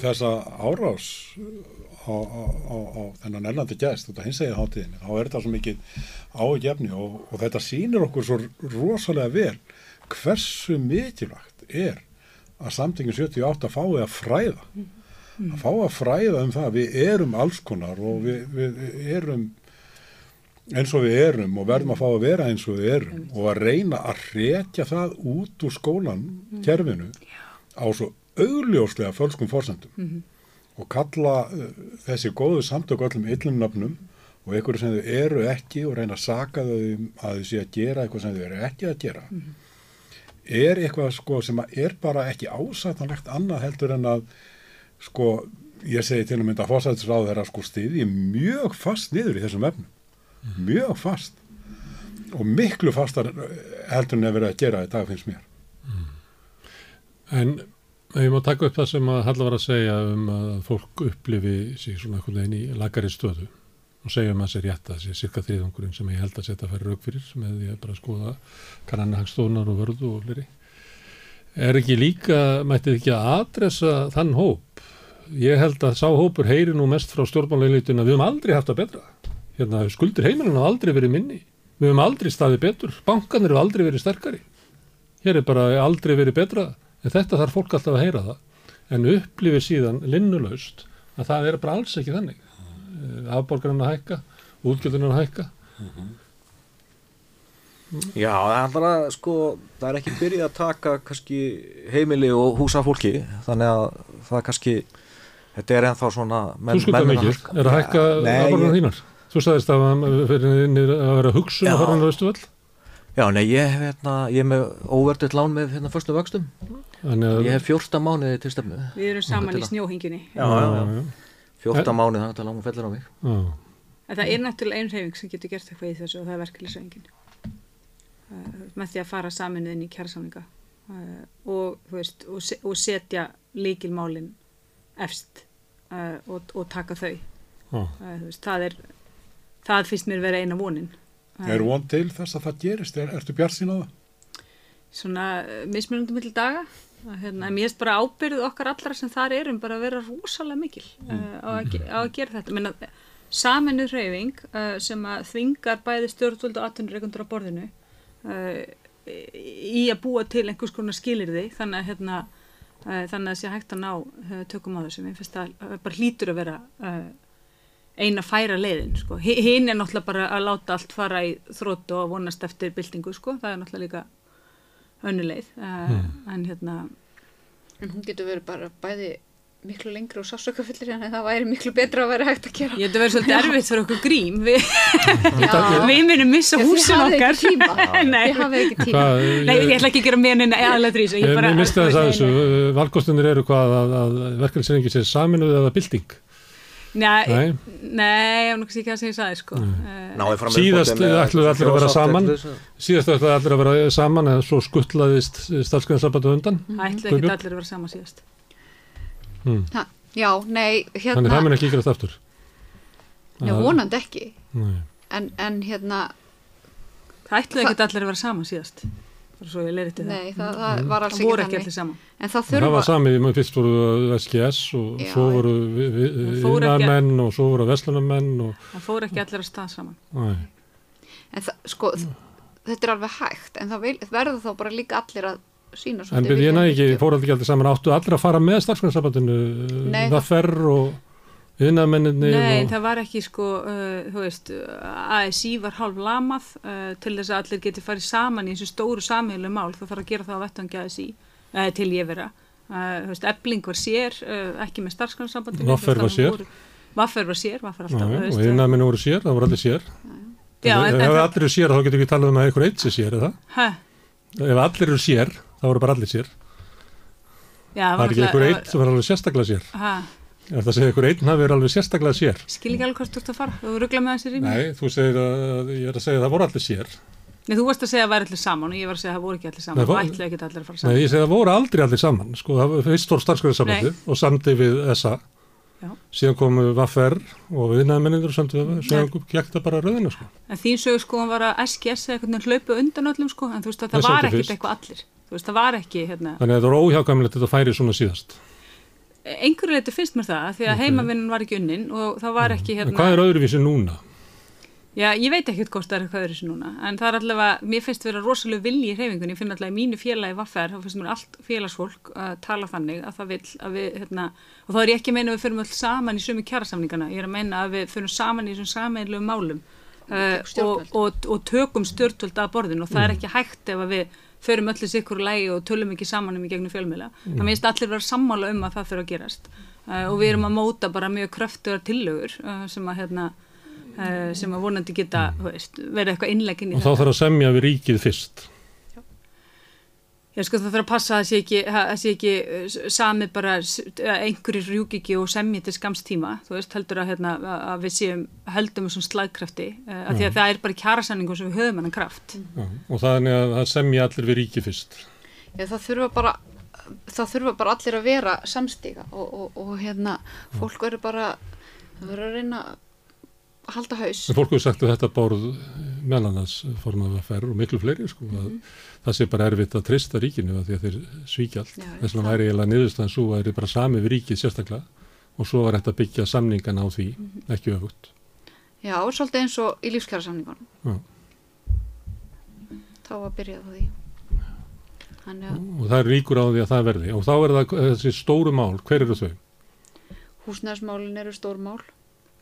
þessa árás á, á, á, á þennan ennandi gæst, þetta hins egið hátíðinni, þá er þetta svo mikið ágefni og, og þetta sýnir okkur svo rosalega vel hversu mikilvægt er að samtingin 78 fái að fræða að fá að fræða um það. Við erum alls konar og við, við erum eins og við erum og verðum að fá að vera eins og við erum og að reyna að rekja það út úr skólan kerfinu á svo augljóslega fölskum forsendum og kalla uh, þessi góðu samtök öllum illum nöfnum og einhverju sem þau eru ekki og reyna að saka þau um að þau sé að gera eitthvað sem þau eru ekki að gera er eitthvað sko sem er bara ekki ásættanlegt annað heldur en að sko ég segi til að mynda að fórsættisráð þeirra sko stiði mjög fast niður í þessum efnum mjög fast og miklu fastar heldur en að vera að gera í dag finnst mér En ég má taka upp það sem að Halla var að segja um að fólk upplifi sig svona einhvern veginn í lagari stöðu og segja um að það sé rétt að það sé cirka þriðungurinn sem ég held að setja að færa rauk fyrir með því að bara skoða kannanahagstofunar og vörðu og fleiri. Er ekki líka, mættið ekki að adressa þann hóp? Ég held að sá hópur heyri nú mest frá stjórnmáleilitun að við höfum aldrei haft að betra. Hérna, skuldir heimilinu hafa aldrei verið minni. Við höfum aldrei staðið betur. Bankanir hafa aldrei verið sterkari. Hér er bara aldrei verið betra. En þetta þarf fólk alltaf að heyra það. En upplifir síðan linnulaust að það er bara alls ekki þannig. Afborgarinn að hækka, útgjöldunum að hækka. Já, það er sko, það er ekki byrjað að taka kannski heimili og húsa fólki, þannig að það kannski, þetta er ennþá svona Þú skuldar mikið, er að hækka afborgarinn þínar. Þú sagðist að það fyrir niður að vera hugsun fara hann á Östuvall. Já, nei, ég hef hérna, ég er með óverðið lán með hérna fyrstu vöxtum. Ég hef 14 mánuði til stefnu. Við erum saman í að- snjóhingjunni. Já, já, já. já. 14 mánuði þannig að lán fellur á mig. já. En það er náttúrulega einn hreyfing sem getur gert eitthvað í þessu og það er verkefliðsreyfingin. Uh, með því að fara saman inn í kjærasamninga uh, og, og, se- og setja líkilmálin efst uh, og, og taka þau. Já. Uh, veist, það er, það finnst mér vera eina vonin. Er von til þess að það gerist? Er, ertu bjart sín á það? Svona mismunandi milli daga. Hérna, mér finnst bara ábyrð okkar allra sem þar erum bara að vera rosalega mikil uh, á, að, á að gera þetta. Menna, saminu hreyfing uh, sem að þvingar bæði stjórnvöld og atvinnureikundur á borðinu uh, í að búa til einhvers konar skilirði þannig að hérna þannig að sé hægt að ná uh, tökum á þessu mér finnst það uh, bara hlýtur að vera eina færa leiðin sko. Hi- hinn er náttúrulega bara að láta allt fara í þróttu og vonast eftir byltingu sko. það er náttúrulega líka önnuleið uh, en hérna En hún getur verið bara bæði miklu lengri og sásökafullir en það væri miklu betra að vera hægt að gera. ég þetta verður svolítið erfitt fyrir okkur grím við, við munum missa hafið okkar ekki tíma. Nei. Þið hafið ekki tíma. Hvað, Nei, ég ætla ekki að gera aðlega drís Ég, ég misti þess að þessu, valkostunir eru hvað að, að verkefliðsreiningi sé saminuð eða bylting. Nei, Nei. nei, ég var nokkið ekki að segja ég sagði sko uh, Náði fram Síðast ætluðu allir að vera saman. Síðast ætlaði allir að vera saman eða svo skuttlaðist starfsgrænsabatu undan. ætla ekki allir að vera saman síðast Ha, já, nei, Þannig hérna, það mun ekki gerast aftur. já, Að- vonandi ekki. Nei. En, en hérna, Það ætlaði ekki allir að vera saman síðast bara svo ég leiriti það nei, það, það var alls Það voru ekki ekki þannig. allir saman En það Það var þurfa, samið, maður fyrst voru SGS og Já, svo voru Það fóru ekki- og svo voru vestlunarmenn og... Það fóru ekki allir að stað saman Nei. en það, sko, þetta er alveg hægt, en það verður þá bara líka allir að sína En byrði ég næði ekki, allir saman, áttu allir að fara með starfsgrænsabandinu, Nei, það fer og innamenninni Nei, og... það var ekki sko, uh, þú veist, ASI var hálf lamað uh, til þess að allir geti farið saman í þessu stóru samheilu mál, þú þarf að gera það á vettvangi ASI, uh, til ég vera. Uh, þú veist, ebling var sér, uh, ekki með starfsgrannsambandinu. Vaffer var sér. Vaffer var sér, Vaffer alltaf, þú og innamenni voru sér, það voru allir sér. Já, ef en- allir eru sér, þá getur ekki talað um að einhver eitt sé sér, eða? Hæ? Ef allir eru sér, þá voru bara allir sér. Já, Það er ekki einhver eitt sem er alveg sérstaklega sér. Hæ? Er það að segja einhver einn hafi verið alveg sérstaklega sér? Skil ekki alveg hvort þú ert að fara, þú ruggla með þessi rými. Nei, þú segir að, ég er að segja að það voru allir sér. Nei, þú varst að segja að það væri allir saman og ég var að segja að það voru ekki allir saman Nei, og ætlaði ekki allir að fara Nei, saman. ég segi að það voru aldrei allir saman. Sko, það fyrst fór starfsgræðsambandi og samdi við SA. Já. Síðan komu Vaffer og viðnaðmennindur og samdi við, svo gekk það bara rauðina, sko. En þín sögur sko var að SGS veginn hlaupu undan öllum sko, en þú veist að Það það var ekkert eitthvað allir. Veist, það var ekki, hérna, Þannig að það voru óhjákamilegt þetta færi svona síðast. einhverju leiti finnst mér það, því að heimavinnan var ekki unnin og það var ekki, En hérna, hvað er öðruvísi núna? Já, ég veit ekkert hvort það er eitthvað öðru sem núna, en það er allavega, mér finnst vera rosalega vilji í hreyfingunni, ég finn allavega í mínu félagi vaffer, þá finnst mér allt félagsfólk að tala þannig að það vill að við, hérna, og þá er ég ekki að meina að við fyrir öll saman í sömu kjærasamningana, ég er að meina að við fyrir saman í þessum sameinlegu málum uh, og, og, og tökum stjórnvöld að borðinu. Og það er ekki hægt ef að við förum öllu sikkur lægi og tölum ekki saman um í gegnum fjölmiðla. Það minnst allir vera sammála um að það fyrir að gerast. Uh, og við erum að móta bara mjög kröftugar tillögur uh, sem að hérna uh, sem að vonandi geta veist, verið eitthvað innleggin í Og þá þarf að semja við ríkið fyrst. Já, sko það þarf að passa að það sé ekki, að það sé ekki uh, sami bara að einhverjir rjúk ekki og semji til skamstíma, þú veist, heldur að, hérna, að- að við séum, heldum þessum slagkrafti, uh, að því að það er bara kjærasamningum sem við höfum hennan kraft. Já. Og þannig að það semja allir við ríkið fyrst. Já, það þurfa bara það þurfa bara allir að vera samstíga og, og, og hérna fólk verður bara það verður að reyna að halda haus En fólk hefur sagt að þetta bárð meðan þess formað að ferð og miklu fleiri sko, að það sé bara erfitt að trista ríkinu að því að þeir svíkja allt. Þess vegna það- væri eiginlega niðurstaðan svo að þeir bara sami við ríkið sérstaklega og svo var þetta að byggja samningana á því, ekki öfugt. Já, svolítið eins og í lífskjara Já. þá var byrjað á því Þannig að Og það er ríkur á því að það verði. Og þá er það þessi stóru mál, hver eru þau? húsnæðismálin eru stór mál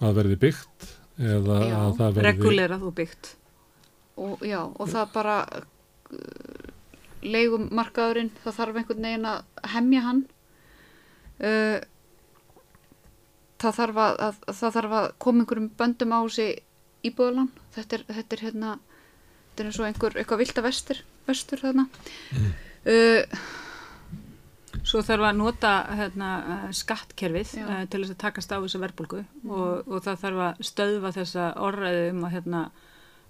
Að verði byggt eða Já, að það verði... Regulerað og byggt. og já, og það bara uh, leigum markaðurinn það þarf einhvern veginn að hemja hann uh, það þarf að, að það þarf að koma einhverjum böndum á þessi íbúðalán þetta er, þetta er hérna þetta er eins og einhver, eitthvað vilda vestur vestur þarna mm. uh, Svo þarf að nota hérna, eh, skattkerfið Já. uh, til þess að takast á þessa verbulgu Mhm. og, og það þarf að stöðva þessa orðræðu um að, hérna,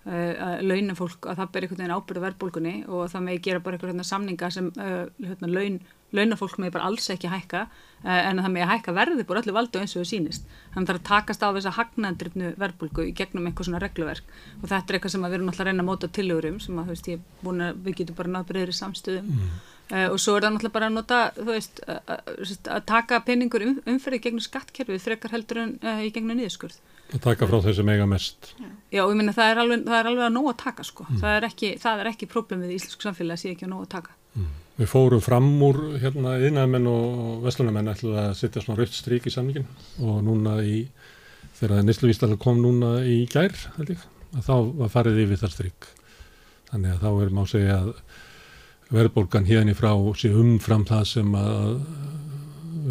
uh, að launafólk, að það ber einhvern veginn ábyrða verbulgunni og það megi gera bara einhver hérna, samninga sem uh, hérna, laun, launafólk megi bara alls ekki hækka en að það megi hækka verði bara öllu valdu eins og það sýnist. Þannig það þarf að takast á þessa hagnandrifnu verbulgu í gegnum einhver svona regluverk og þetta er eitthvað sem að við erum náttúrulega að reyna að móta tillögurum sem að þú veist, ég er búin að við getum bara náð breyðri samstöðum Uh, og svo er það náttúrulega bara að nota, þú veist, að, taka peningur um, umferði gegnum skattkerfið frekar heldur en uh, í gegnum niðurskurð. að taka frá þessu mega mest. Já, ég minna það er alveg, það er alveg að nóg að taka, sko. Það er ekki, það er ekki problem við íslensku samfélagi að sé ekki að nóg að taka. Við fórum fram úr hérna yðnaðmenn og vestlunamenn ætluð að setja svona rautt strík í samningin og núna í, þegar Nýsluvísdal kom núna í gær, held ég, að þá var farið yfir það strík. Þannig að þá er má segja að verðbólgan hérna í frá sé umfram það sem að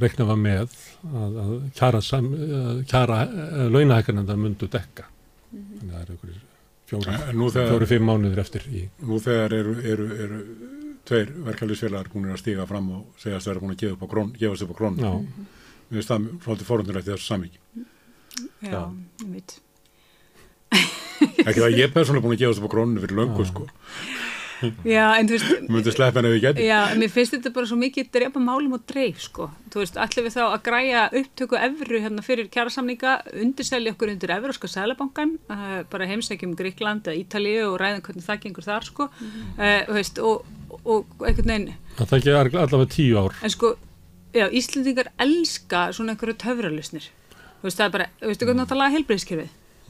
rekna var með að, að kjara, kjara launahækkanandar myndu dekka. Þannig að það eru ykkur fjóri, En nú þegar- fjóri, fimm mánuður eftir í Nú þegar eru, eru, eru tveir verkefliðsfélagar búin að stíga fram og segjast að vera búin að gefa, upp á krón, gefa sig upp á krón. Já, Mér finnst það svolítið forundulegt í þessu samvíki. Já, Já. ég veit. Ekki það að ég er persónulega búin að gefa sig upp á krónu fyrir löngu, sko. Já, en þú veist, Myndi sleppa henni ef ég geti. Já, en mér finnst þetta bara svo mikið drepa málum og dreif, sko. Þú veist, allir við þá að græja upptöku evru hérna fyrir kjærasamninga, undirselja okkur undir evróska sælabankan, uh, bara heimsækjum Gríkland eða Ítalíu og ræðum hvernig það gengur þar, sko. Uh, þú veist, og, og einhvern veginn, það tekja allavega tíu ár. en sko, já, Íslendingar elska svona einhverju töfralusnir. Þú veist, það er bara,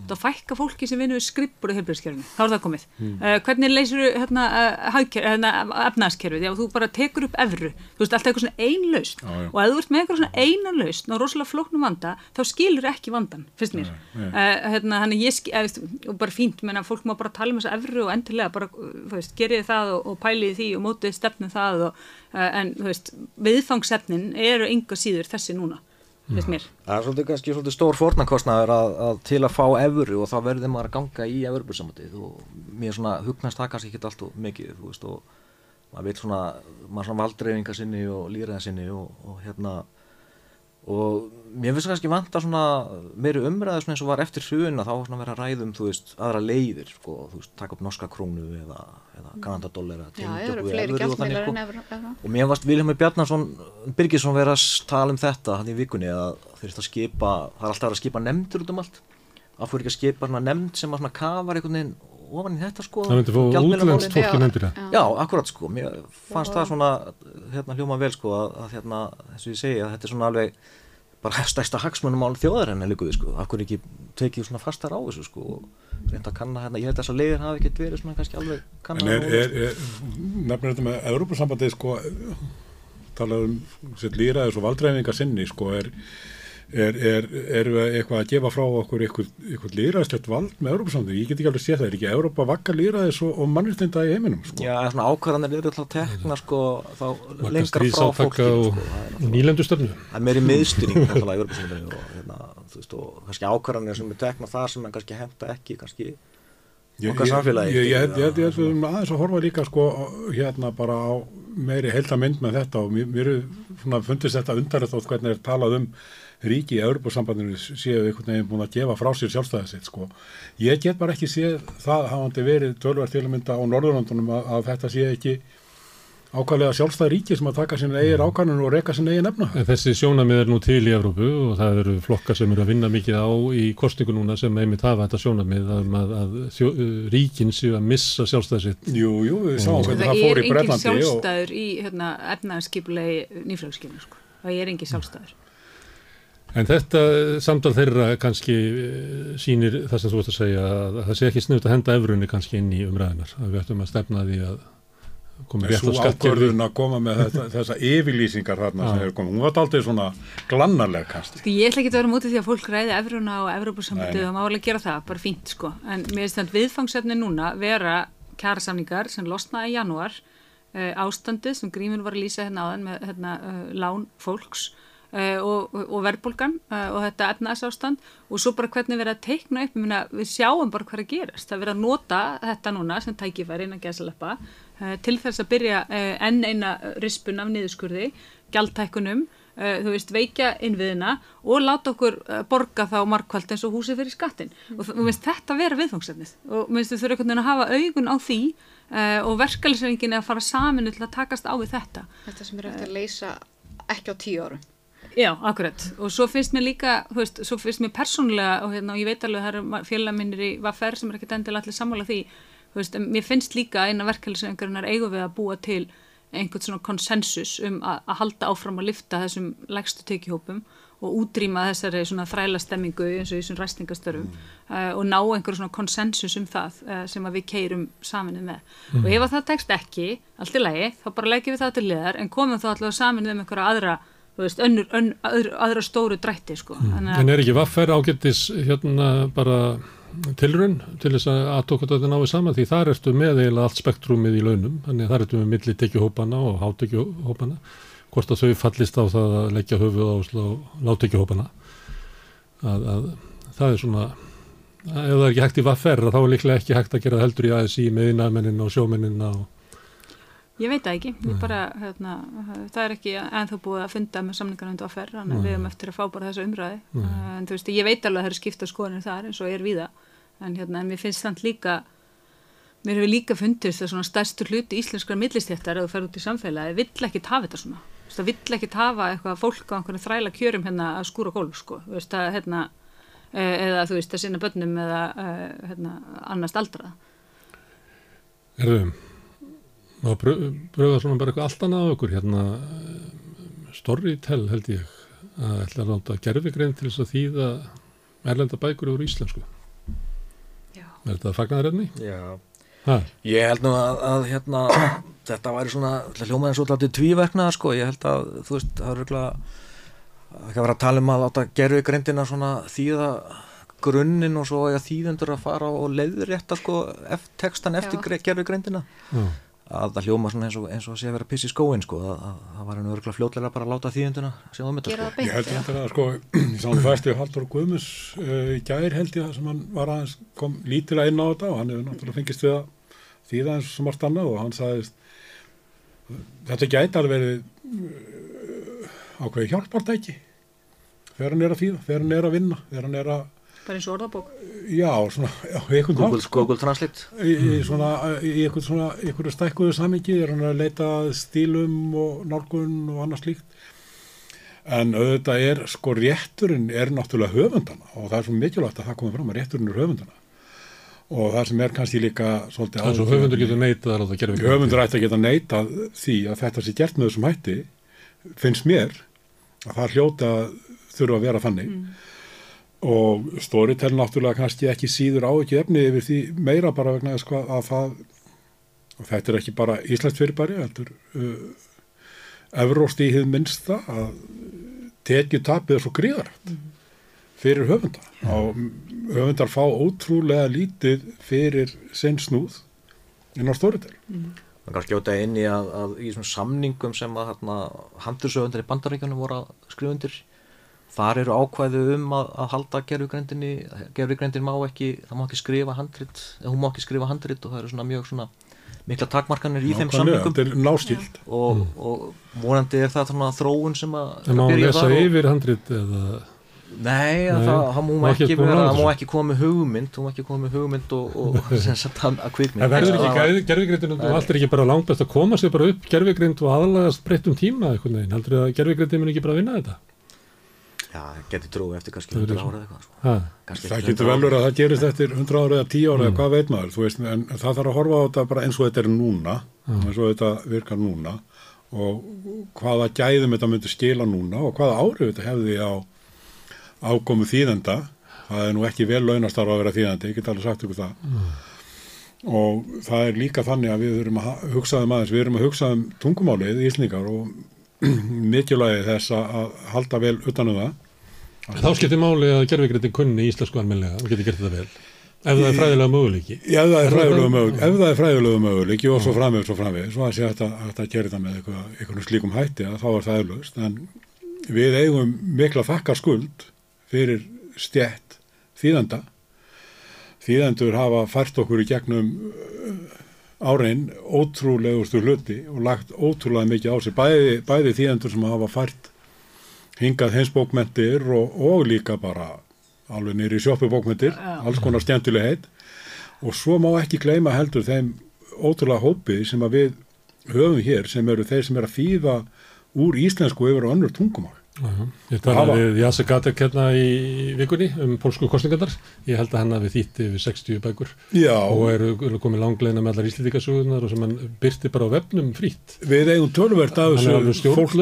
þú fækka fólki sem vinnur við skrippur í helbriðskerfinu. Þá er það komið. Uh, hvernig leysur hérna, uh, hérna, efnaðskerfið? Já, þú bara tekur upp evru. Þú veist, alltaf eitthvað svona ein lausn. Já, já. Og ef þú ert með eitthvað svona eina lausn og rosalega flóknum vanda, þá skilur ekki vandan, finnst mér. Nei, nei. Uh, hérna, þannig ég, skil- eða, veist, og bara fínt, menna, fólk má bara tala um þessa evru og endilega bara, þú veist, gerið það og, og pælið því og mótið stefnið það og, en, þú veist, viðfangsefnin eru enga síður þessi núna, finnst mér. Það er svolítið kannski svolítið stór fórnarkostnaður að, að til að fá evru og þá verður maður að ganga í evrubursamöndið og mér svona hugnast það kannski ekki allt og mikið þú veist og maður veit svona, maður svona valdreifinga sinni og líraða sinni og, og hérna og mér finnst kannski vanta svona meiri umræðu svona eins og var eftir hruna þá var svona verið að ræðum þú veist aðra leiðir sko, þú veist taka upp norska krónu eða, eða eða evru og þannig, gjaldmiðlar sko. Og mér varst Vilhelmur Bjarnarsson Birgisson verið að tala um þetta hann í vikunni að þeir skipa það er alltaf að skipa nefndur út um allt. Af hverju ekki að skipa nefnd sem að kafar einhvern veginn ofan í þetta sko Það myndi fá gjaldmiðlamálin. útlenskt fólk í Já. nefndir það. Já, akkurat sko, mér fannst það svona hérna hljóma vel sko að, að hérna þess að ég segi að þetta er svona alveg bara stærsta hagsmunumál þjóðar henni líka við sko, af hverju ekki tekið svona fastar á þessu sko og reynda að kanna hérna, ég held að þessar leiðir hafi ekkert verið svona kannski alveg En kannar er, er, nefnir þetta með Európa-sambandið sko talað um sér líraðis og valdreifinga sinni sko er er, er, er við eitthvað að gefa frá okkur eitthvað, eitthvað líraðislegt vald með Európa-sambandið, ég get ekki alveg séð það, er ekki Európa vakka líraðis og, og mannréttinda í heiminum sko? Já, svona ákvarðanir eru alltaf tekna sko þá lengra frá fólki og sko, það er náttúrulega- nýlendustöfnu. það er meiri miðstyrning náttúrulega í Europasambandinu og, hérna, þú veist, og kannski ákvarðanir sem er tekna þar sem en kannski henda ekki kannski okkar ég- samfélagi Ég, ég, eða ég, ég aðeins að horfa líka sko hérna bara á meiri heildamind með þetta og mér, mér svona fundist þetta undarlegt þótt hvernig er talað um ríki í Europasambandinu séu einhvern veginn búin að gefa frá sér sjálfstæðið sitt sko. Ég get bara ekki séð það hafandi verið tölvært til að mynda á Norðurlandunum að, að þetta sé ekki ákvæðlega sjálfstæð ríki sem að taka sinna eigin ákvæðinu og reka sinna eigin efna. En þessi sjónamið er nú til í Evrópu og það eru flokkar sem eru að vinna mikið á í kostingu núna sem einmitt hafa þetta sjónamið um að, að þjó, ríkin séu að missa sjálfstæði sitt. Jú, jú, við sáum hvernig Það það er fór í engin Bretlandi og sjálfstæður í hérna, efnaðarskipulegi nýflögskipinu, sko. Það er engin sjálfstæður. En þetta samtal þeirra kannski eh, sýnir það sem þú ert að segja að það sé ekki snuðt að henda efrunni kannski inn í umræðinar. Að við ættum að stefna að því að koma rétt á Svo skattkerfi. ákvörðun að koma með þetta, þessa yfirlýsingar þarna sem er komið. Hún var aldrei svona glannarlega kannski. Sko, ég ætla ekki að vera mútið því að fólk ræði Evrópusambandið Nei, nei. og má alveg gera það, bara fínt, sko. En mér finnst þetta viðfangsefni núna vera kjærasamningar sem losnaði í janúar, uh, ástandið sem Grímur var að lýsa hérna áðan með hérna, uh, lán fólks, og, og, og verðbólgan uh, og þetta efnæðsástand og svo bara hvernig við erum að teikna upp, myna, við sjáum bara hvað er að gerast, það er að nota þetta núna sem tækifæri inn að gæsaleppa uh, til þess að byrja enn eina rispun af niðurskurði, gjaldtækunum þú veist, veikja innviðina og láta okkur borga þá markvælt eins og húsi fyrir skattin og þú veist, þetta vera viðfangsefnið. Og mér finnst þú þurfa einhvern veginn að hafa augun á því uh, og verkefælisvengin er að fara saminu til að takast á við þetta. Þetta sem er eftir að leysa ekki á tíu árum Já, akkurat og svo finnst mér líka, þú veist, svo finnst mér persónulega og, hérna, og ég veit alveg að það eru félagminnir í Vaffer sem er ekkert endilega allir sammála því þú veist, en mér finnst líka eina verkefælisvengarinnar eigu við að búa til einhvern svona konsensus um að, halda áfram að lifta þessum legstu tekihópum og útrýma þessari svona þræla stemmingu eins og í svona ræstingastörfum mm. uh, og ná einhver svona konsensus um það uh, sem að við keirum saminuð með mm. og ef að það tekst ekki, allt í lagi þá bara leggjum við það til liðar en komum þá alltaf saminuð um einhverja aðra þú veist, önnur, önnur, aðra, aðra stóru drætti sko. mm. En er ekki vaffer ágættis hérna bara tilrun til þess að aðtókast að þetta náðu saman því þar ertu með eiginlega allt spektrumið í launum þannig að þar ertu með milli tekjuhópana og hátekjuhópana hvort að þau fallist á það að leggja höfuð á látekjuhópana að, að það er svona ef það er ekki hægt í vaffer þá er líklega ekki hægt að gera heldur í ASI með innamennin og sjómennin og Ég veit það ekki, bara, hérna, það er ekki ennþá búið að funda með samningarna undir áferð, þannig að við erum eftir að fá bara þessu umræði, Nei. en þú veist, ég veit alveg að það eru skipta skoðinir þar eins og ég er við það, en hérna, en mér finnst þannig líka, mér hefur líka fundist það svona stærstur hluti íslenskara millistjættar að þú fer út í samfélagi, vill ekki tafa þetta svona, það vill ekki tafa eitthvað fólk á einhvern þræla kjörum hérna að skúra gólf, sko, þú veist, að, hérna, eða þú veist, að og bröða svona bara eitthvað allt annað á okkur? Hérna Storytel held ég að ætla að láta gerfigrein til þess að þýða erlenda bækur úr íslensku. Já. er þetta fagnaðarefni? Já, ha? ég held nú að, að hérna, þetta væri svona hljómaðin svo alltaf tvíverknað sko, ég held að þú veist, það er röglega ekki að vera að tala um að láta gerfigreindina svona þýða grunninn og svo að þýðendur að fara og leiðrétta sko eft, textan eftir gerfigreindina Já að það hljóma eins og, eins og sé að vera piss í skóin sko, að það var einu örgulega fljótlega bara að láta þýðunduna sjá um þetta sko. Ég held þetta að sko, ég sá hann fæst í Haldur Guðmus uh, í gæðir held ég sem hann var aðeins, kom lítilega inn á þetta og hann hefur náttúrulega fengist við að þýða eins og margt annað og hann sagðist þetta gæti alveg verið uh, ákveði hjálpartæki þegar hann er að þýða, þegar hann er að vinna þegar hann er að bara eins og orðabók. Já, svona, já, Google, hátt, sko, Google Translate. Í, í svona, í eitthvað svona einhverju stækkuðu samingi er hann að leita stílum og nálgun og annað slíkt. En auðvitað er, sko, rétturinn er náttúrulega höfundana og það er svo mikilvægt að það komið fram að rétturinn er höfundana. Og það sem er kannski líka svolítið Það er svo höfundur getur neitað að láta gera Höfundur ætti að geta neitað því að þetta sé gert með þessum hætti finnst mér að það hljóta þurfa að vera fannig mm og Storytel náttúrulega kannski ekki síður á ekki efni yfir því meira bara vegna sko, að það og þetta er ekki bara Íslands fyrirbæri þetta er uh, Evróst í hið minnsta að tekið tapið er svo gríðarætt mm. fyrir höfundar mm. og höfundar fá ótrúlega lítið fyrir sinn snúð inn á Storytel mm. Man kannski átta inn í að, að í svona samningum sem að handursöfundar í bandaríkjunum voru að skrifundir þar eru ákvæðu um að, að halda gerfugrendinni, gerfugrendin má ekki það má ekki skrifa handrit hún má ekki skrifa handrit og það eru svona mjög svona mikla takmarkanir í Ná, þeim samlingum og, og vonandi er það svona þróun sem að það má lesa yfir handrit eða Nei, Nei. það, það má ekki, vera, má ekki koma með hugmynd, þú má ekki koma með hugmynd og, og að kvikmynd. Það verður ekki gerfigreindin og allt er ekki bara langt best að koma sér bara upp gerfigreind og aðalagast breyttum tíma eitthvað neginn, heldur þið að gerfigreindin mun ekki bara vinna þetta? Já, getur trúið eftir kannski 100 ára eða eitthvað sko. Það getur vel verið að það gerist eftir 100 ára eða 10 ára eða mm. hvað veit maður veist, en það þarf að horfa á þetta bara eins og þetta er núna mm. eins og þetta virkar núna og hvaða gæðum þetta myndir skila núna og hvaða árið þetta hefði á ákomu þýðenda það er nú ekki vel launastar að vera þýðandi ég get alveg sagt ykkur það mm. og það er líka þannig að við þurfum að hugsaðum aðeins, við erum að hugsaðum tungumálið í Íslingar og mikilvægi þess að halda vel utanum það. Þá skiptir máli að gerðvíkriðin kunni í íslensku almenlega og getur gert þetta vel. Ef það er fræðilega möguleiki. Ef það er fræðilega möguleiki, ef það er fræðilega möguleiki og svo framveg, svo framveg, svo að sé að þetta gera þetta með eitthvað slíkum hætti að þá er það eflaust. En við eigum mikla þakkar skuld fyrir stjætt þýðenda. Þýðendur hafa fært okkur í gegnum árein ótrúlegustu hluti og lagt ótrúlega mikið á sig. Bæði, bæði þýðendur sem hafa fært hingað hensbókmentir og, og líka bara alveg nýri sjóppubókmentir, alls konar stjæntileg heit og svo má ekki gleyma heldur þeim ótrúlega hópi sem við höfum hér sem eru þeir sem er að þýða úr íslensku yfir á önnur tungumál. Uh -huh. Ég talaði við Jacek Gatek hérna í vikunni um pólsku kostningadar. Ég held að hann hafi þýtti við 60 bækur Já. og eru, komið langleina með allar íslendikasugunar og sem hann byrti bara á vefnum frýtt. Við eigum tölvert af þessu fólki.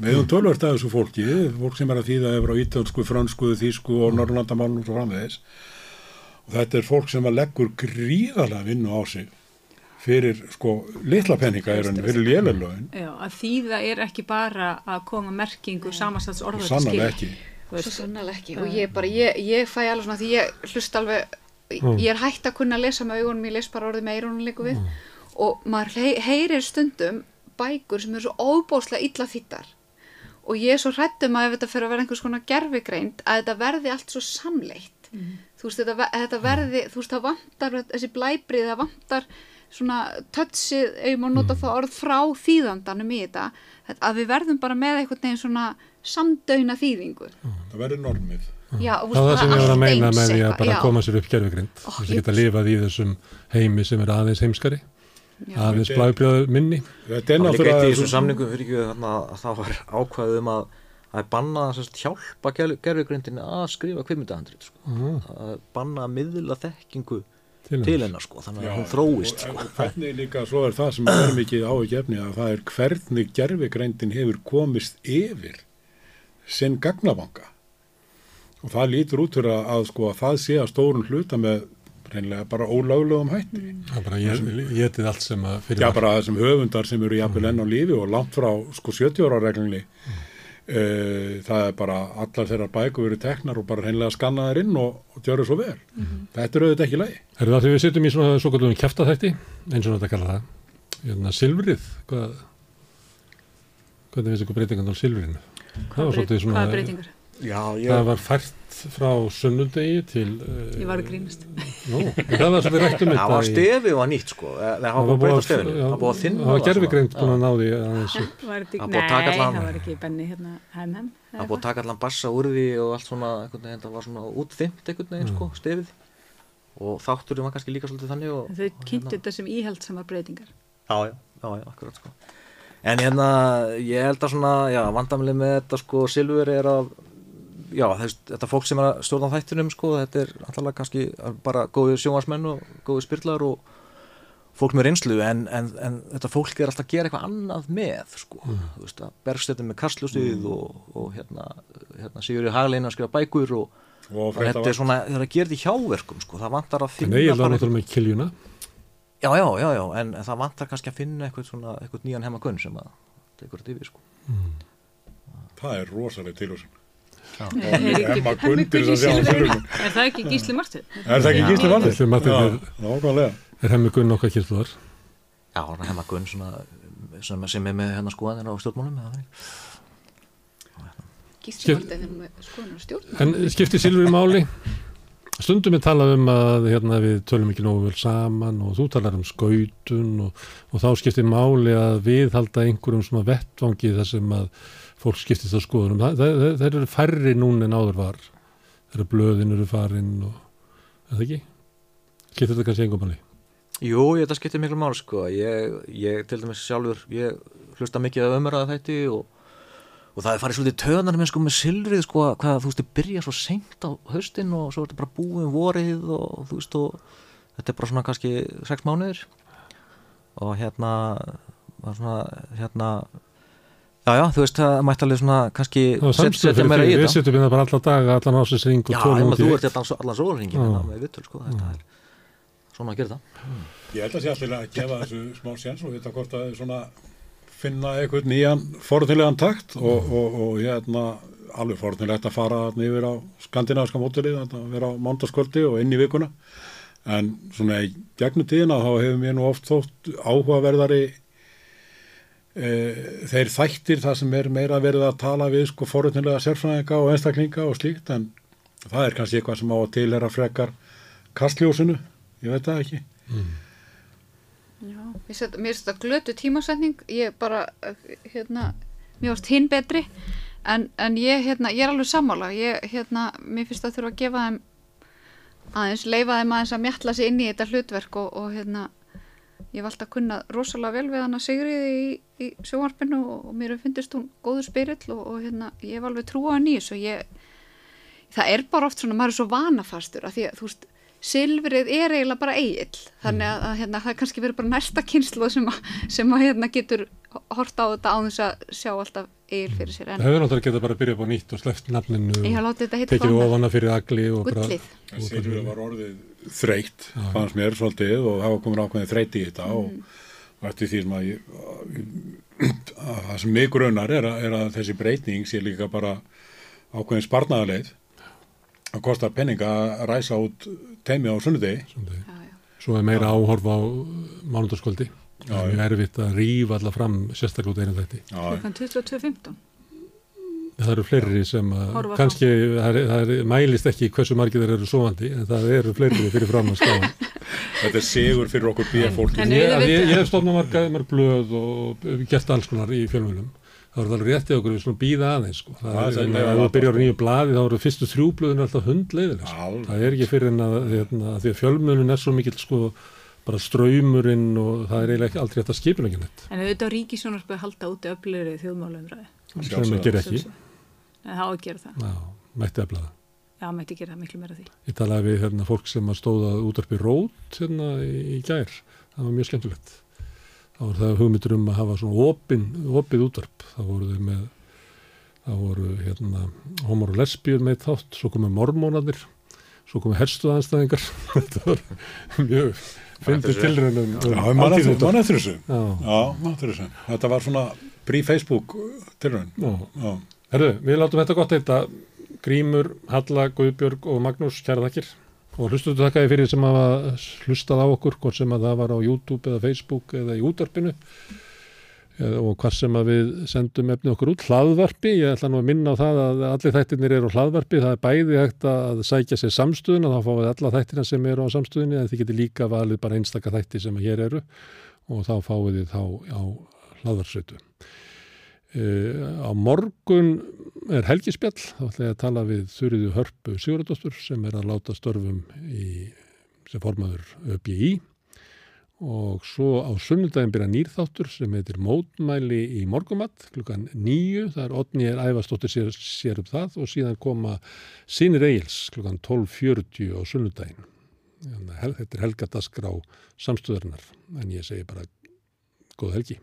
Við eigum tölvert af þessu fólki, fólk sem er að þýða yfir á ítalsku, fransku, þýsku og norrlandamálum og svo framvegis. Og þetta er fólk sem að leggur gríðarlega vinnu á sig fyrir sko litla penninga fyrir lélelögin. Að þýða er ekki bara að koma merkingu samansats orða til Sannarlega ekki. Sannlega ekki. Og ég bara, ég, ég fæ alveg svona því ég hlust alveg, ég er hægt að kunna að lesa með augunum, ég les bara orðið með eyrunum líku við. Og maður heyrir stundum bækur sem eru svo óbóðslega illa þýttar og ég er svo hrættum að ef þetta fyrir að vera einhvers konar gerfigreind að þetta verði allt svo samleitt. Þú veist, þetta, þetta verði þú veist, það vantar þessi blæbrið það vantar svona tötsið, ef ég má nota það orð frá þýðandanum í þetta að við verðum bara með einhvern veginn svona samdöina þýðingu Það verður normið. Já, og Það var það sem ég var að meina með því að bara já. koma sér upp gerfugrind. Ó, Þess að geta lifað í þessum heimi sem er aðeins heimskari, Já. aðeins blæbrjöð minni. Þetta er Það var líka eitt í þessum samningum fyrir ekki að það var ákvæðið um að að er bannað að hjálpa gerfugrindinni að skrifa kvimitahandrit sko. að banna að miðla þekkingu Til hennar. sko, þannig að hún þróist sko. hvernig líka, svo er það sem er mikið áhugjefni að það er hvernig gerfigreindin hefur komist yfir sinn gagnabanka og það lítur út fyrir að, að sko að það sé að stórun hluta með reynilega bara ólöglegum hætti. Það er bara ég- getið allt sem að fyrir Já, bara þessum höfundar sem eru jafnvel enn á lífi og langt frá sko 70 ára reglunni. Uh, það er bara allar þeirra bækur verið teknar og bara reynilega skannaðar inn og, og gjöru svo vel þetta er auðvitað ekki lægi Er það því við sittum í svona svo kallum kæftætti, eins og þetta kalla það, hérna silfrið, hvað, hvernig finnst ykkur breytingan á silfrinu? Það var svolítið svona, Hvaða breytingar? Já, það var fært frá sunnundegi til, uh, Ég var að grínast. nú, það var svolítið rætt um það þetta. var í- var nýtt sko Eh, það var búið að breyta stefinu já, það var búið að þinna Það var það, sko. gerfigreind búin að ná því aðeins upp. Var búið að nei, það var ekki benni hérna hem. það var búið að taka allan bassa úr því og allt svona, það var svona útþymt einhvern veginn sko, stefið og þátturinn var kannski líka svolítið þannig og, Þau og kynntu þetta sem íhaldsamar breytingar. já, já, já, já, akkurat sko en hérna, ég held að svona já, vandamli með þetta sko Silfur er að, já, þess, þetta fólk sem er að stjórna þættinum sko, þetta er alltaf kannski bara góði sjónvarsmenn og góði spyrlar og fólk með reynslu en, en, en þetta fólk er alltaf að gera eitthvað annað með sko, þú veist að bergstættin með kastljósið og, og hérna, hérna Sigurður Haglein að skrifa bækur og, og þetta er svona, það er að gera þetta í hjáverkum sko, það vantar að finna ég held að bara náttúrulega með kiljuna. Já, já, já, já, en, en það vantar kannski að finna eitthvað svona, eitthvað nýjan hemagunn sem að tekur þetta yfir, sko. það er rosalega Er ekki- Emma Hemmi Gunn? Silfrinu. Er það ekki Gísli Martin? er það ekki gísli Já, er- nákvæmlega Er hemmi gunn okkar kyrstuðar? Já, hemagunn svona, sem, sem er með hennar skoðanir á stjórnmálum. Gísli Marteinn er með skoðunar og stjórn En skiptir silfur í máli? Stundum er talað um að hérna, við tölum ekki nógu vel saman og þú talar um skautun og, og þá skiptir máli að við halda einhverjum svona vettvangi þar sem að fólk skiptist á skoðunum. Það, það, það eru færri núna en áður var. Þegar blöðin eru farin og það ekki? Skiptir þetta kannski einhver máli? Jú, ég, þetta skiptir miklu mál, sko. Ég, ég til dæmis sjálfur, ég hlusta mikið af umræða þætti og, og það er farið svolítið töðanar með, sko, með silfrið, sko, hvað, þú veist, þið byrja svo seint á haustin og svo er þetta bara búið um vorið og, þú veist, og þetta er bara svona kannski sex mánuðir og hérna, það svona, hérna, já, já, þú veist, það mætti alveg svona kannski Það setja meira því. í Við þetta. setjum hérna bara alla daga, allan ásins ring og Já, ef út í þú eitt. ert þetta allan, allan sólarringin Já. hérna með vittul, sko, þetta er svona að gera það. Ég held að sé alltaf að gefa þessu smá séns og vita hvort að svona finna eitthvað nýjan forðnilegan takt og, og, og hérna alveg forðnilegt að fara þarna yfir á skandinaviska mótilið, að vera á mándaskvöldi og inn í vikuna en svona í gegnum tíðina þá hefur mér nú oft þótt áhugaverðari þeir þættir það sem er meira verið að tala við sko forutnilega sérfræðinga og einstaklinga og slíkt en það er kannski eitthvað sem á að tilhera frekar kastljósinu, ég veit það ekki. Já, mér finnst þetta- mér finnst þetta glötu tímasetning, ég bara, eh, hérna, mér finnst hinn betri, en, en ég, hérna, ég er alveg sammála, ég, hérna, mér finnst það þurfa að gefa þeim aðeins, leifa þeim aðeins að mjalla sig inn í þetta hlutverk og, og hérna, ég valdi að kunna rosalega vel við hana Sigriði í, í sjónvarpinu og, og mér finnst hún góður spyrill og, og hérna, ég hef alveg trúa hann í þessu, það er bara oft svona, maður er svo vanafastur að því að, þú veist, silfrið er eiginlega bara eigill. Þannig að, að hérna, það er kannski verið bara næsta kynslu sem að, sem að hérna, getur hort á þetta á þess að sjá alltaf eigil fyrir sér. Það en hefur náttúrulega getað bara að byrja upp á nýtt og sleppt nafninu ég og tekið ofana fyrir agli og bara... gullið. Silfur var orðið þreytt, fannst mér svolítið og það var komin ákveðin þreytt í þetta og, og eftir því sem að, það sem mig grunar er, að- er að þessi breyting sé líka bara ákveðin sparnaðarleið að kosta penninga að ræsa út teimi á sunnudegi. Svo er meira áhorf á mánundarskvöldi. Það er mjög erfitt að rífa alla fram sérstaklega út einu þætti. Klukkan 22.15. Það eru fleiri sem að, kannski, það, er, það er, mælist ekki hversu margir þeir eru sovandi, en það eru fleiri fyrir fram að skáða. þetta er sigur fyrir okkur bíafólki. En Ég, ég, ég hef stofnað marga, marg blöð og gert alls konar í fjölmjölum. Það voru alveg réttið okkur við svona býða aðeins, sko. Það Það er, er- ef þú byrjar á nýju blaði, þá eru fyrstu þrjú blöðin alltaf hundleiðileg. Sko. Það er ekki fyrir en að, hérna, að því að fjölmjölun er svo mikill, sko, bara ströymurinn og það er eiginlega ekki aldrei að skipina ekki neitt. En auðvitað á ríkisjónarsbyrði halda úti öflugri þjóðmálumræði. Sem það ger ekki. En það á að gera það. Já, mætti efla það. Já, mætti gera það miklu meira því. Ég talaði við hérna, fólk sem að stóða útarpi rót hérna, í, í gær. Það var mjög skemmtilegt. Það var það hugmyndur um að hafa svona opin, opið útarp. Það voru þau með, það voru hérna, homor og lesbíur með þátt, svo komu mormónarnir, svo komu herstuðanstæðingar. Þetta var mjög fyndið þessu. tilrænum. Já, mann eftir man eftir þessu. Já, Já, mann eftir þessu. Þetta var svona pre-Facebook tilraun. já. Já. Herðu, við látum þetta gott heita Grímur, Halla, Guðbjörg og Magnús, kæra þakkir og hlustuðu þakkaði fyrir sem hafa hlustað á okkur hvort sem að það var á YouTube eða Facebook eða í útarpinu eða- og hvað sem að við sendum efni okkur út, hlaðvarpi ég ætla nú að minna á það að allir þættirnir eru hlaðvarpi, það er bæði hægt að sækja sér samstöðuna, þá fáið alla þættina sem eru á samstöðinni, en þið getur líka valið bara einstaka þætti sem hér eru. Og þá fáið þið þá á hlaðvarsveitu Uh, á morgun er helgispjall, þá ætla ég að tala við Þurriðu Hörpu Sigurðardóttur sem er að láta störfum í, sem formaður ÖBI og svo á sunnudaginn byrja nýrþáttur sem heitir Mótmæli í morgumatt klukkan nýju, það er Otni er æfastóttir sér, sér upp það og síðan koma Sinir Eils klukkan 12.40 á hel- Þetta er helgadaskrá samstöðurnar en ég segi bara góð helgi.